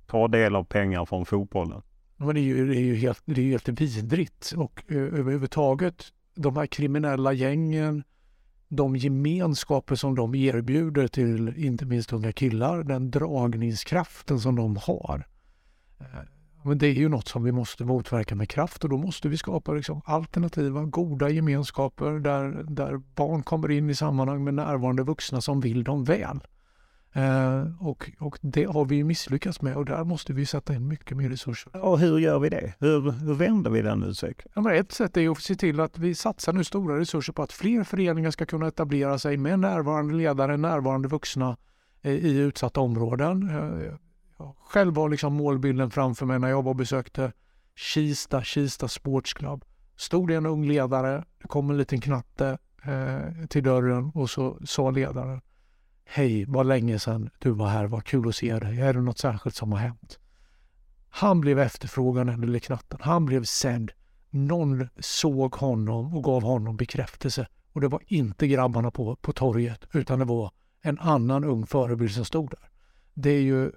ta del av pengar från fotbollen. Men det är ju, det är ju helt, det är helt vidrigt och överhuvudtaget de här kriminella gängen, de gemenskaper som de erbjuder till inte minst unga killar, den dragningskraften som de har. Eh, men det är ju något som vi måste motverka med kraft och då måste vi skapa liksom alternativa, goda gemenskaper där, där barn kommer in i sammanhang med närvarande vuxna som vill dem väl. Eh, och, och det har vi misslyckats med och där måste vi sätta in mycket mer resurser. Och hur gör vi det? Hur, hur vänder vi den utvecklingen? Ja, ett sätt är att se till att vi satsar nu stora resurser på att fler föreningar ska kunna etablera sig med närvarande ledare, närvarande vuxna eh, i utsatta områden. Eh, Jag själv har liksom målbilden framför mig när jag var och besökte Kista, Kista Sports Club. Stod det en ung ledare, det kom en liten knatte eh, till dörren och så sa ledaren Hej, vad länge sedan du var här, vad kul att se dig. Är det något särskilt som har hänt? Han blev efterfrågad, den knatten. Han blev sänd. Någon såg honom och gav honom bekräftelse. Och det var inte grabbarna på, på torget, utan det var en annan ung förebild som stod där. Det är ju,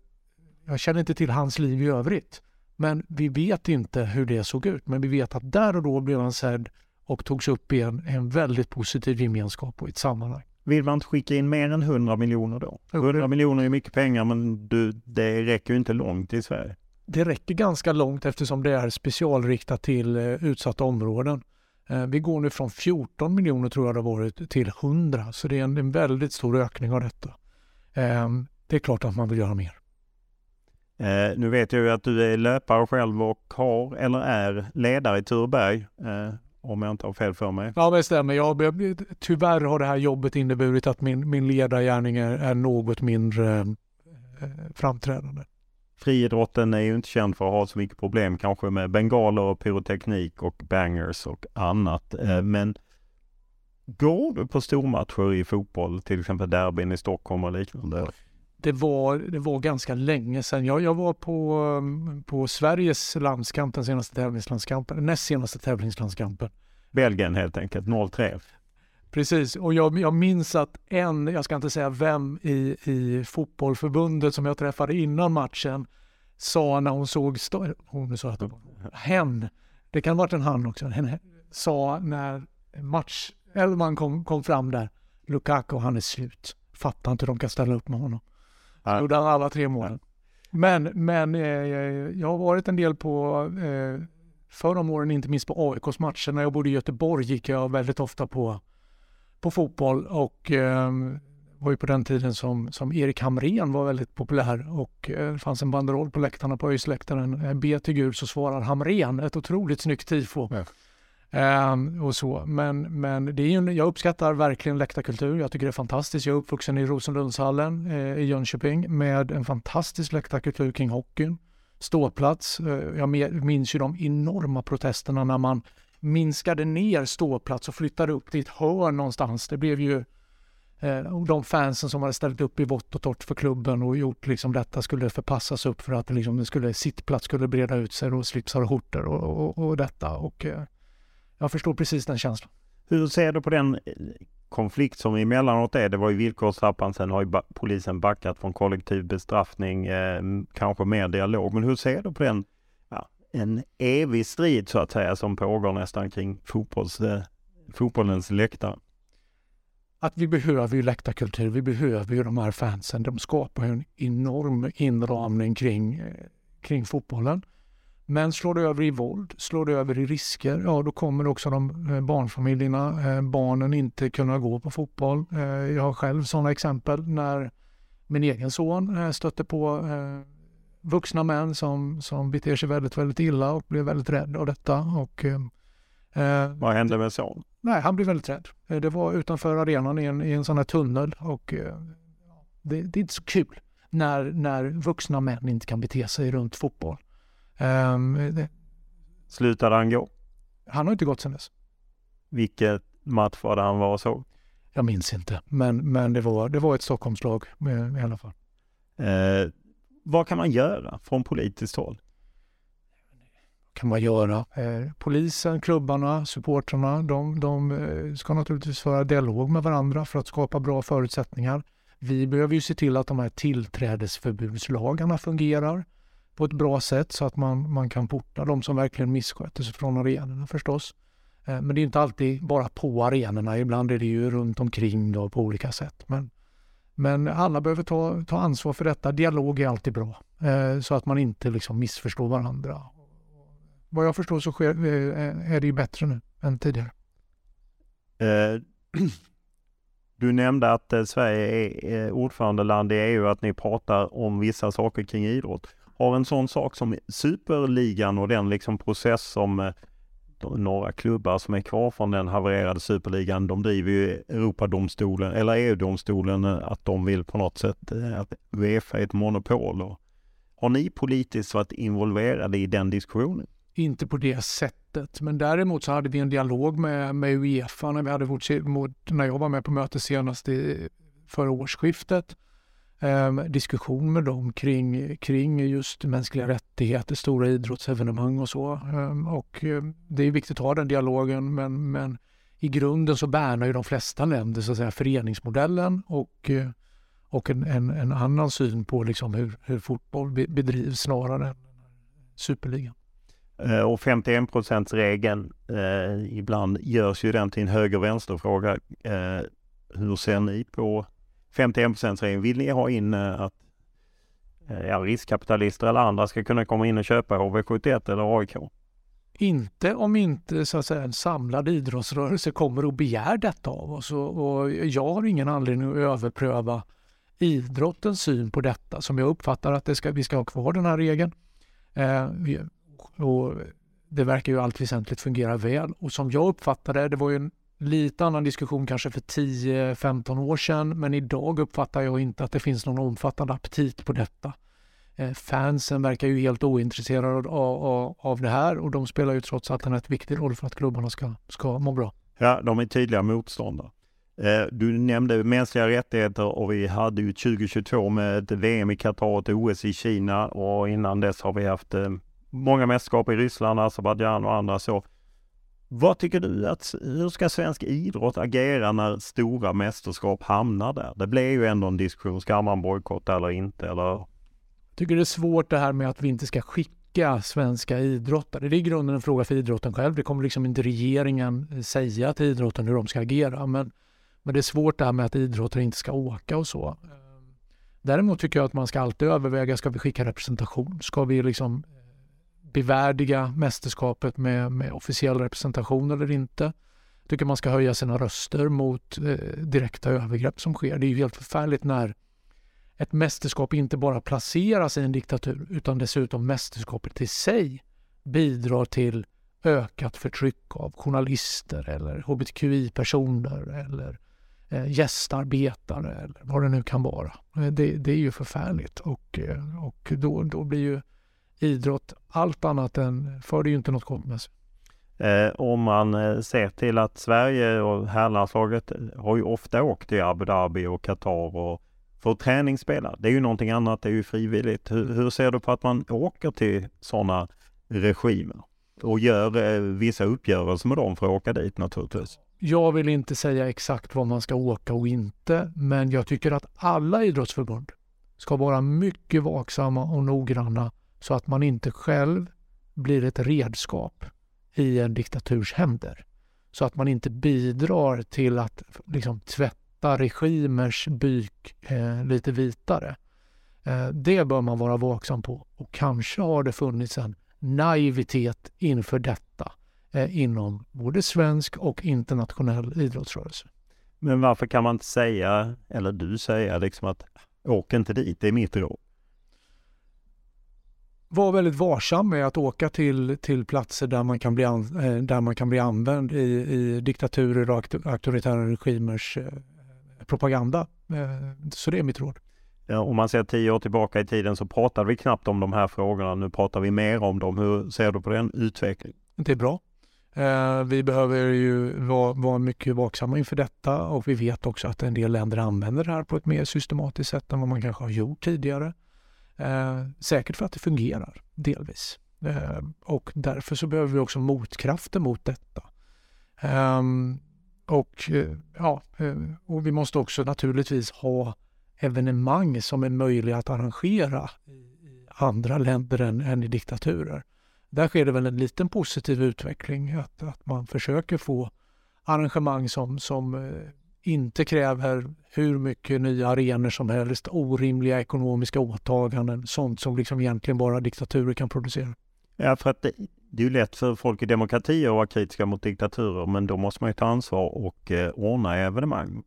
jag känner inte till hans liv i övrigt, men vi vet inte hur det såg ut. Men vi vet att där och då blev han sedd och togs upp i en, en väldigt positiv gemenskap och ett sammanhang. Vill man inte skicka in mer än 100 miljoner då? 100 miljoner är mycket pengar men du, det räcker ju inte långt i Sverige. Det räcker ganska långt eftersom det är specialriktat till eh, utsatta områden. Eh, vi går nu från 14 miljoner tror jag det har varit till 100 så det är en, en väldigt stor ökning av detta. Eh, det är klart att man vill göra mer. Eh, nu vet jag ju att du är löpare själv och har eller är ledare i Tureberg. Eh, om jag inte har fel för mig. Ja, det stämmer. Jag, tyvärr har det här jobbet inneburit att min, min ledargärning är, är något mindre eh, framträdande. Friidrotten är ju inte känd för att ha så mycket problem kanske med bengaler och pyroteknik och bangers och annat. Eh, men går du på stormatcher i fotboll, till exempel derbyn i Stockholm och liknande? Det var, det var ganska länge sedan. Jag, jag var på, på Sveriges landskamp, den senaste tävlingslandskampen, näst senaste tävlingslandskampen. Belgien helt enkelt, 0-3. Precis, och jag, jag, minns att en, jag ska inte säga vem i, i fotbollförbundet som jag träffade innan matchen sa när hon såg, hon sa att det var hen, det kan ha varit en han också, hen, sa när matchelvan kom, kom fram där, Lukaku han är slut, fattar inte hur de kan ställa upp med honom. Ja. Gjorde han alla tre målen. Men, men eh, jag har varit en del på eh, förr om åren, inte minst på AIKs matcher. När jag bodde i Göteborg gick jag väldigt ofta på, på fotboll och eh, var ju på den tiden som, som Erik Hamrén var väldigt populär och eh, det fanns en banderoll på läktarna på ÖIS-läktaren. Eh, be till Gud så svarar Hamrén. Ett otroligt snyggt tifo. Ja. Um, och så. Men, men det är ju, jag uppskattar verkligen läktarkultur. Jag tycker det är fantastiskt. Jag är uppvuxen i Rosenlundshallen eh, i Jönköping med en fantastisk läktarkultur kring hockeyn. Ståplats. Eh, jag minns ju de enorma protesterna när man minskade ner ståplats och flyttade upp till ett hörn någonstans. Det blev ju eh, de fansen som hade ställt upp i vått och torrt för klubben och gjort liksom detta skulle förpassas upp för att liksom det skulle, sittplats skulle breda ut sig och slipsar och skjortor och, och, och detta. Och, eh, jag förstår precis den känslan. Hur ser du på den eh, konflikt som emellanåt är? Det var ju villkorstrappan, sen har ju polisen backat från kollektiv bestraffning, eh, kanske mer dialog. Men hur ser du på den, ja, en evig strid så att säga som pågår nästan kring fotbolls, eh, fotbollens läktare? Att vi behöver ju läktarkultur, vi behöver ju de här fansen. De skapar ju en enorm inramning kring, eh, kring fotbollen. Men slår det över i våld, slår det över i risker, ja då kommer också de eh, barnfamiljerna, eh, barnen inte kunna gå på fotboll. Eh, jag har själv sådana exempel när min egen son stötte på vuxna män som, som beter sig väldigt, väldigt illa och blev väldigt rädd av detta. Och, eh, Vad hände med son? Nej, han blev väldigt rädd. Det var utanför arenan i en, i en sån här tunnel och eh, det, det, är inte så kul när, när vuxna män inte kan bete sig runt fotboll. Um, det... Slutade han gå? Han har inte gått sedan dess. Vilket match var det han var och såg? Jag minns inte, men, men det, var, det var ett Stockholmslag i alla fall. Eh, vad kan man göra från politiskt håll? Kan man göra? Eh, polisen, klubbarna, supportrarna, de, de eh, ska naturligtvis föra dialog med varandra för att skapa bra förutsättningar. Vi behöver ju se till att de här tillträdesförbudslagarna fungerar på ett bra sätt så att man, man kan porta de som verkligen missköter sig från arenorna förstås. Eh, men det är inte alltid bara på arenorna, ibland är det ju runt omkring då på olika sätt. Men, men alla behöver ta, ta ansvar för detta. Dialog är alltid bra eh, så att man inte liksom missförstår varandra. Vad jag förstår så sker, eh, är det ju bättre nu än tidigare. Du nämnde att Sverige är ordförandeland i EU, att ni pratar om vissa saker kring idrott har en sån sak som superligan och den liksom process som eh, några klubbar som är kvar från den havererade superligan, de driver ju Europadomstolen eller EU-domstolen eh, att de vill på något sätt eh, att Uefa är ett monopol. Och har ni politiskt varit involverade i den diskussionen? Inte på det sättet, men däremot så hade vi en dialog med, med Uefa när, vi hade vårt, när jag var med på mötet senast i, förra årsskiftet eh, diskussion med dem kring, kring just mänskliga rättigheter, stora idrottsevenemang och så. Eh, och eh, det är viktigt att ha den dialogen men, men i grunden så värnar ju de flesta länder så att säga, föreningsmodellen och, eh, och en, en, en, annan syn på liksom hur, hur fotboll bedrivs snarare än superligan. Eh, och 51% regeln eh, ibland görs ju den till en höger-vänster-fråga. Eh, hur ser ni på 51% regeln? Vill ni ha in eh, att eh, ja, riskkapitalister eller andra ska kunna komma in och köpa HV71 eller AIK? Inte om inte så att säga, en samlad idrottsrörelse kommer och begär detta av oss. Och, och jag har ingen anledning att överpröva idrottens syn på detta som jag uppfattar att det ska, vi ska ha kvar den här regeln. Eh, och det verkar ju allt väsentligt fungera väl och som jag uppfattade det, det var ju en lite annan diskussion kanske för 10-15 år sedan men idag uppfattar jag inte att det finns någon omfattande aptit på detta. Eh, fansen verkar ju helt ointresserade av, av, av det här och de spelar ju trots allt en rätt viktig roll för att klubbarna ska, ska må bra. Ja, de är tydliga motståndare. Eh, du nämnde mänskliga rättigheter och vi hade ju 2022 med ett VM i Qatar och ett OS i Kina och innan dess har vi haft eh, många mästerskap i Ryssland, Azerbajdzjan och andra så. Vad tycker du att, hur ska svensk idrott agera när stora mästerskap hamnar där? Det blir ju ändå en diskussion, ska man bojkotta eller inte eller? Jag tycker det är svårt det här med att vi inte ska skicka svenska idrottare. Det är i grunden en fråga för idrotten själv. Det kommer liksom inte regeringen eh, säga till idrotten hur de ska agera. Men, men det är svårt det här med att idrottare inte ska åka och så. Ehm, däremot tycker jag att man ska alltid överväga, ska vi skicka representation? Ska vi liksom bevärdiga mästerskapet med, med officiell representation eller inte. Jag tycker man ska höja sina röster mot eh, direkta övergrepp som sker. Det är ju helt förfärligt när ett mästerskap inte bara placeras i en diktatur utan dessutom mästerskapet i sig bidrar till ökat förtryck av journalister eller hbtqi-personer eller eh, gästarbetare eller vad det nu kan vara. Eh, det, det är ju förfärligt och, eh, och då, då blir ju idrott allt annat än, för det ju inte något gott med sig. Eh, om man eh, ser till att Sverige och herrlandslaget har ju ofta åkt till Abu Dhabi och Qatar och får träningsspelare. Det är ju någonting annat, det är ju frivilligt. Hur, hur ser du på att man åker till sådana regimer och gör eh, vissa uppgörelser med dem för att åka dit naturligtvis? Jag vill inte säga exakt var man ska åka och inte, men jag tycker att alla idrottsförbund ska vara mycket vaksamma och noggranna så att man inte själv blir ett redskap i en diktaturs händer. Så att man inte bidrar till att liksom, tvätta regimers byk eh, lite vitare. Eh, det bör man vara vaksam på och kanske har det funnits en naivitet inför detta eh, inom både svensk och internationell idrottsrörelse. Men varför kan man inte säga, eller du säga liksom att åk inte dit, det är mitt råd? Var väldigt varsam med att åka till, till platser där man kan bli, an, eh, där man kan bli använd i, i diktaturer och auktoritära regimers eh, propaganda. Eh, så det är mitt råd. Ja, om man ser tio år tillbaka i tiden så pratade vi knappt om de här frågorna. Nu pratar vi mer om dem. Hur ser du på den utvecklingen? Det är bra. Vi behöver ju vara, vara mycket vaksamma inför detta och vi vet också att en del länder använder det här på ett mer systematiskt sätt än vad man kanske har gjort tidigare. Eh, säkert för att det fungerar, delvis. Eh, och därför så behöver vi också motkrafter mot detta. Ehm, eh, och, ja, eh, och vi måste också naturligtvis ha evenemang som är möjliga att arrangera i andra länder än, än i diktaturer. Där sker det väl en liten positiv utveckling, att, att man försöker få arrangemang som, som eh, inte kräver hur mycket nya arenor som helst, orimliga ekonomiska åtaganden, sånt som liksom egentligen bara diktaturer kan producera. Ja, för att det, det är ju lätt för folk i demokratier att vara kritiska mot diktaturer, men då måste man ju ta ansvar och eh, ordna evenemang.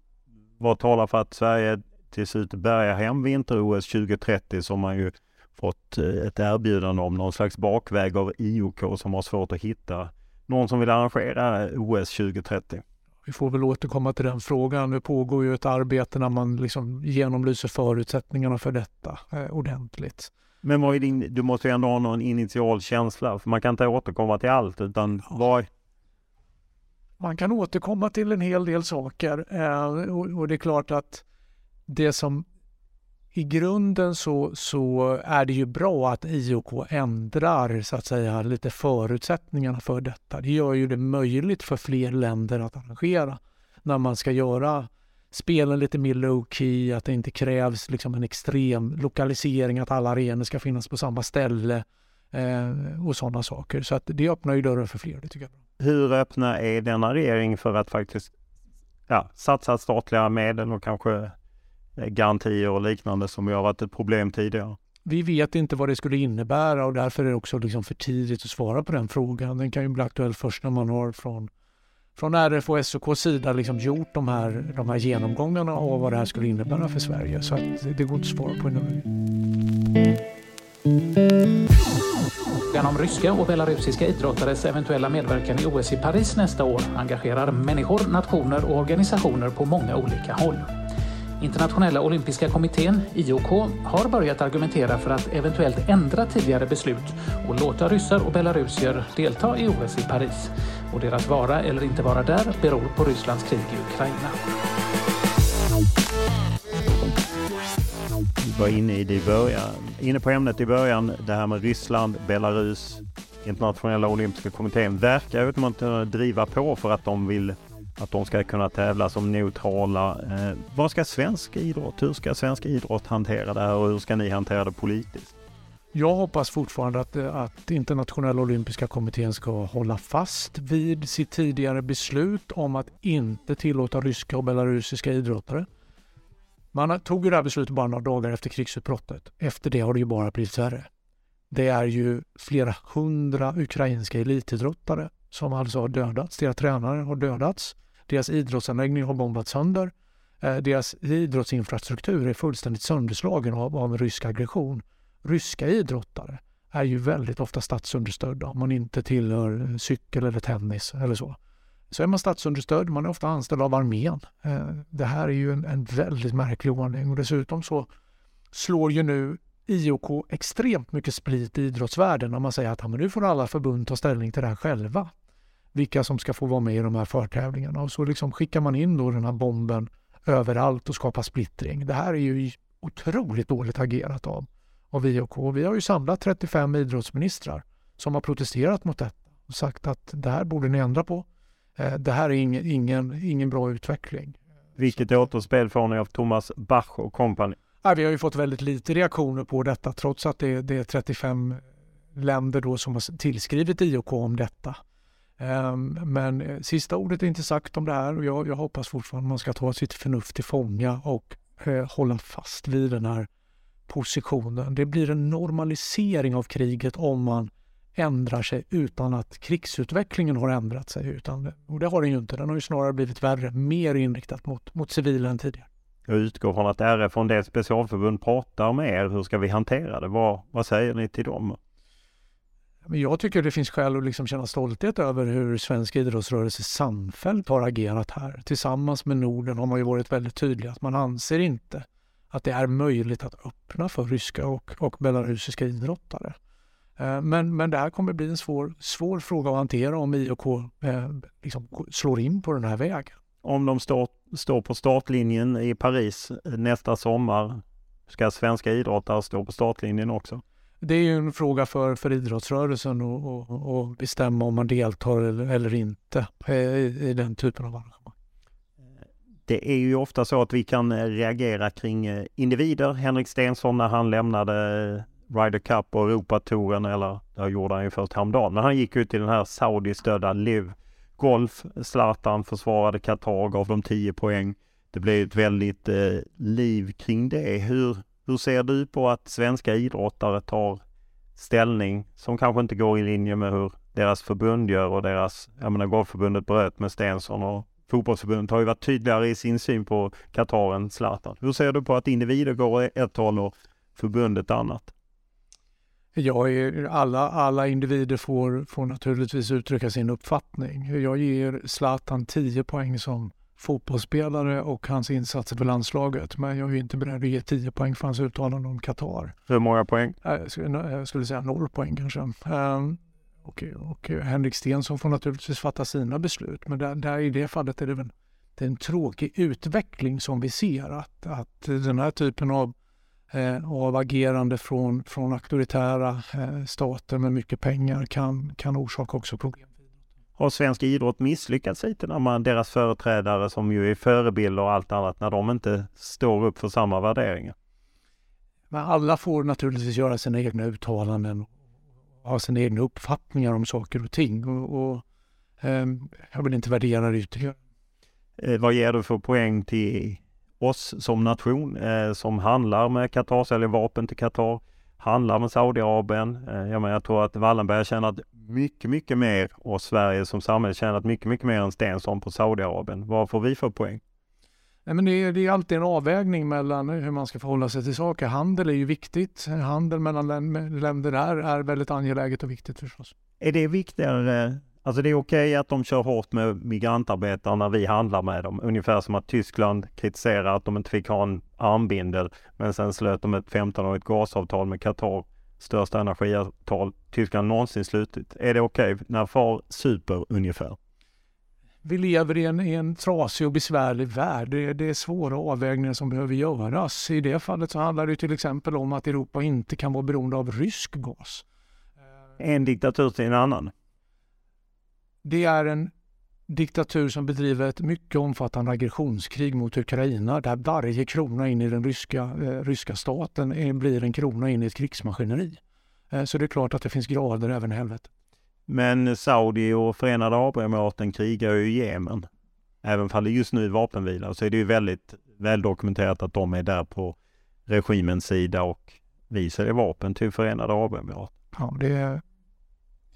Vad talar för att Sverige till slut bärgar hem vinter-OS 2030 som man ju fått eh, ett erbjudande om någon slags bakväg av IOK som har svårt att hitta någon som vill arrangera eh, OS 2030? Vi får väl återkomma till den frågan. Nu pågår ju ett arbete när man liksom genomlyser förutsättningarna för detta eh, ordentligt. Men vad är din, du måste ju ändå ha någon initial känsla, för man kan inte återkomma till allt, utan ja. vad... Man kan återkomma till en hel del saker eh, och, och, det är klart att det som i grunden så, så är det ju bra att IOK ändrar så att säga lite förutsättningarna för detta. Det gör ju det möjligt för fler länder att arrangera när man ska göra spelen lite mer low key, att det inte krävs liksom en extrem lokalisering, att alla arenor ska finnas på samma ställe. eh, och sådana saker. Så att det öppnar ju dörren för fler, det tycker jag. Hur öppna är denna regering för att faktiskt ja, satsa statliga medel och kanske garantier och liknande som ju har varit ett problem tidigare? Vi vet inte vad det skulle innebära och därför är det också liksom för tidigt att svara på den frågan. Den kan ju bli aktuell först när man har från, från RF och SOK sida liksom gjort de här, de här genomgångarna av vad det här skulle innebära för Sverige. Så att det går inte att svara på nu. Frågan om ryska och belarusiska idrottares eventuella medverkan i OS i Paris nästa år engagerar människor, nationer och organisationer på många olika håll. Internationella olympiska kommittén, IOK, har börjat argumentera för att eventuellt ändra tidigare beslut och låta ryssar och belarusier delta i OS i Paris. Och deras vara eller inte vara där beror på Rysslands krig i Ukraina. Vi var inne i det i början, inne på ämnet i början, det här med Ryssland, Belarus, Internationella olympiska kommittén verkar ju att driva på för att de vill att de ska kunna tävla som neutrala. Eh, vad ska svensk idrott, hur ska svensk idrott hantera det här och hur ska ni hantera det politiskt? Jag hoppas fortfarande att, eh, att Internationella olympiska kommittén ska hålla fast vid sitt tidigare beslut om att inte tillåta ryska och belarusiska idrottare. Man tog ju det här beslutet bara några dagar efter krigsutbrottet. Efter det har det ju bara blivit värre. Det är ju flera hundra ukrainska elitidrottare som alltså har dödats. Deras tränare har dödats. Deras idrottsanläggning har bombats sönder. Eh, deras idrottsinfrastruktur är fullständigt sönderslagen av, av rysk aggression. Ryska idrottare är ju väldigt ofta statsunderstödda om man inte tillhör cykel eller tennis eller så. Så är man statsunderstödd, man är ofta anställd av armén. Eh, det här är ju en, en väldigt märklig ordning och dessutom så slår ju nu IOK extremt mycket split i idrottsvärlden när man säger att ja, men nu får alla förbund ta ställning till det här själva vilka som ska få vara med i de här förtävlingarna. Och så liksom skickar man in då den här bomben överallt och skapar splittring. Det här är ju otroligt dåligt agerat av, av IOK. Vi har ju samlat 35 idrottsministrar som har protesterat mot detta och sagt att det här borde ni ändra på. Eh, det här är ingen, ingen, ingen bra utveckling. Vilket återspel får ni av Thomas Bach och kompani? Ja, vi har ju fått väldigt lite reaktioner på detta trots att det, det är 35 länder då som har tillskrivit IOK om detta. Ehm, men eh, sista ordet är inte sagt om det här och jag, jag hoppas fortfarande man ska ta sitt förnuft till fånga och eh, hålla fast vid den här positionen. Det blir en normalisering av kriget om man ändrar sig utan att krigsutvecklingen har ändrat sig. Utan, och det har den ju inte. Den har ju snarare blivit värre, mer inriktat mot, mot civila än tidigare. Jag utgår från att RF och en del specialförbund pratar med er. Hur ska vi hantera det? Vad, vad säger ni till dem? Men jag tycker det finns skäl att liksom känna stolthet över hur svensk idrottsrörelse samfällt har agerat här. Tillsammans med Norden har man ju varit väldigt tydlig att man anser inte att det är möjligt att öppna för ryska och, och belarusiska idrottare. Eh, men, men det här kommer bli en svår, svår fråga att hantera om IOK eh, liksom slår in på den här vägen. Om de står, står på startlinjen i Paris eh, nästa sommar, ska svenska idrottare stå på startlinjen också? Det är ju en fråga för, för idrottsrörelsen att bestämma om man deltar eller, eller inte eh, i, i, den typen av arrangemang. Det är ju ofta så att vi kan eh, reagera kring eh, individer. Henrik Stensson när han lämnade Ryder Cup och Europatouren, eller det gjorde han ju först häromdagen, men han gick ut i den här Saudi-stödda Liv Golf. Zlatan försvarade Qatar, gav dem 10 poäng. Det blev ett väldigt eh, liv kring det. Hur, hur ser du på att svenska idrottare tar ställning som kanske inte går i linje med hur deras förbund gör och deras, jag menar Golfförbundet bröt med Stensson och fotbollsförbundet har ju varit tydligare i sin syn på Qatar än Zlatan. Hur ser du på att individer går ett håll och förbundet annat? Ja, alla, alla individer får, får naturligtvis uttrycka sin uppfattning. Jag ger Zlatan 10 poäng som fotbollsspelare och hans insatser för landslaget. Men jag är inte beredd att ge 10 poäng för hans uttalande om Qatar. Hur många poäng? Jag skulle, jag skulle säga noll poäng kanske. Um, och, och Henrik Stensson får naturligtvis fatta sina beslut. Men där, där i det fallet är det väl det är en tråkig utveckling som vi ser. Att, att den här typen av, eh, av agerande från, från auktoritära eh, stater med mycket pengar kan, kan orsaka också problem har svensk idrott misslyckats lite när man, deras företrädare som ju är förebilder och allt annat, när de inte står upp för samma värderingar? Men alla får naturligtvis göra sina egna uttalanden ha sina egna uppfattningar om saker och ting. Och, och eh, jag vill inte värdera det ytterligare. Eh, vad ger du för poäng till oss som nation eh, som handlar med Qatar, säljer vapen till Qatar, handlar med Saudiarabien. Eh, jag, menar, jag tror att Wallenberg har tjänat mycket, mycket mer och Sverige som samhälle tjänat mycket, mycket mer än Stensson på Saudiarabien. Vad får vi för poäng? Nej, men det, är, det är alltid en avvägning mellan hur man ska förhålla sig till saker. Handel är ju viktigt. Handel mellan länder är, är väldigt angeläget och viktigt förstås. Är det viktigare Alltså det är okej okay att de kör hårt med migrantarbetare när vi handlar med dem. Ungefär som att Tyskland kritiserar att de inte fick ha en armbindel. Men sen slöt de ett 15-årigt gasavtal med Qatar. Största energiavtal Tyskland någonsin slutit. Är det okej okay när far super ungefär? Vi lever i en, i en trasig och besvärlig värld. Det, det är svåra avvägningar som behöver göras. I det fallet så handlar det till exempel om att Europa inte kan vara beroende av rysk gas. En diktatur till en annan. Det är en diktatur som bedriver ett mycket omfattande aggressionskrig mot Ukraina där varje krona in i den ryska, eh, ryska staten är, blir en krona in i ett krigsmaskineri. Eh, så det är klart att det finns grader även i helvetet. Men Saudi och Förenade Arabemiraten krigar ju i Jemen. Även om det just nu är vapenvila så är det ju väldigt väldokumenterat att de är där på regimens sida och vi säljer vapen till Förenade Arabemiraten. Ja, det är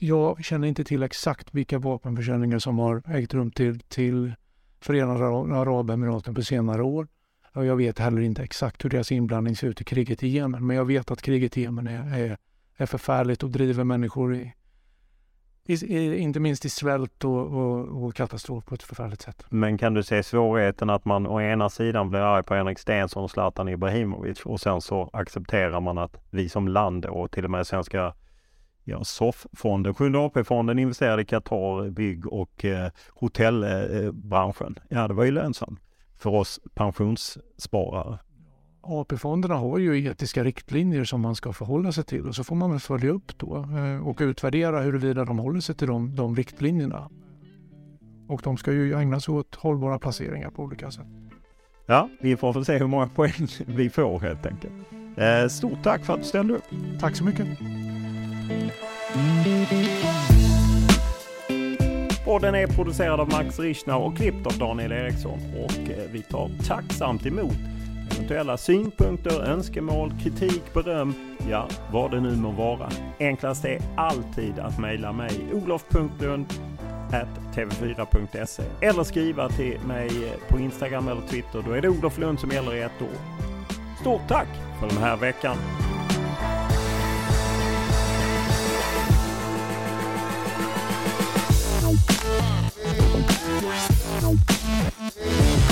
jag känner inte till exakt vilka vapenförsäljningar som har ägt rum till, till Förenade Arabemiraten på senare år. Och jag vet heller inte exakt hur deras inblandning ser ut i kriget i Jemen. Men jag vet att kriget i Jemen är, är, är förfärligt och driver människor i, i, i, inte minst i svält och, och, och, katastrof på ett förfärligt sätt. Men kan du se svårigheten att man å ena sidan blir arg på Henrik Stenson och Zlatan Ibrahimovic och sen så accepterar man att vi som land och till och med svenska Ja, SOF-fonden, Sjunde AP-fonden investerade i Qatar, bygg och eh, hotellbranschen. Eh, ja, det var ju lönsamt för oss pensionssparare. AP-fonderna har ju etiska riktlinjer som man ska förhålla sig till och så får man väl följa upp då eh, och utvärdera huruvida de håller sig till de, de riktlinjerna. Och de ska ju ägna sig åt hållbara placeringar på olika sätt. Ja, vi får väl se hur många poäng vi får helt enkelt. Eh, stort tack för att du ställde upp. Tack så mycket. Podden är producerad av Max Richner och klippt av Daniel Eriksson och eh, vi tar tacksamt emot eventuella synpunkter, önskemål, kritik, beröm, ja vad det nu må vara. Enklast är alltid att mejla mig olof.lund tv4.se eller skriva till mig eh, på Instagram eller Twitter. Då är det Olof Lund som gäller i ett år. Stort tack för den här veckan! Música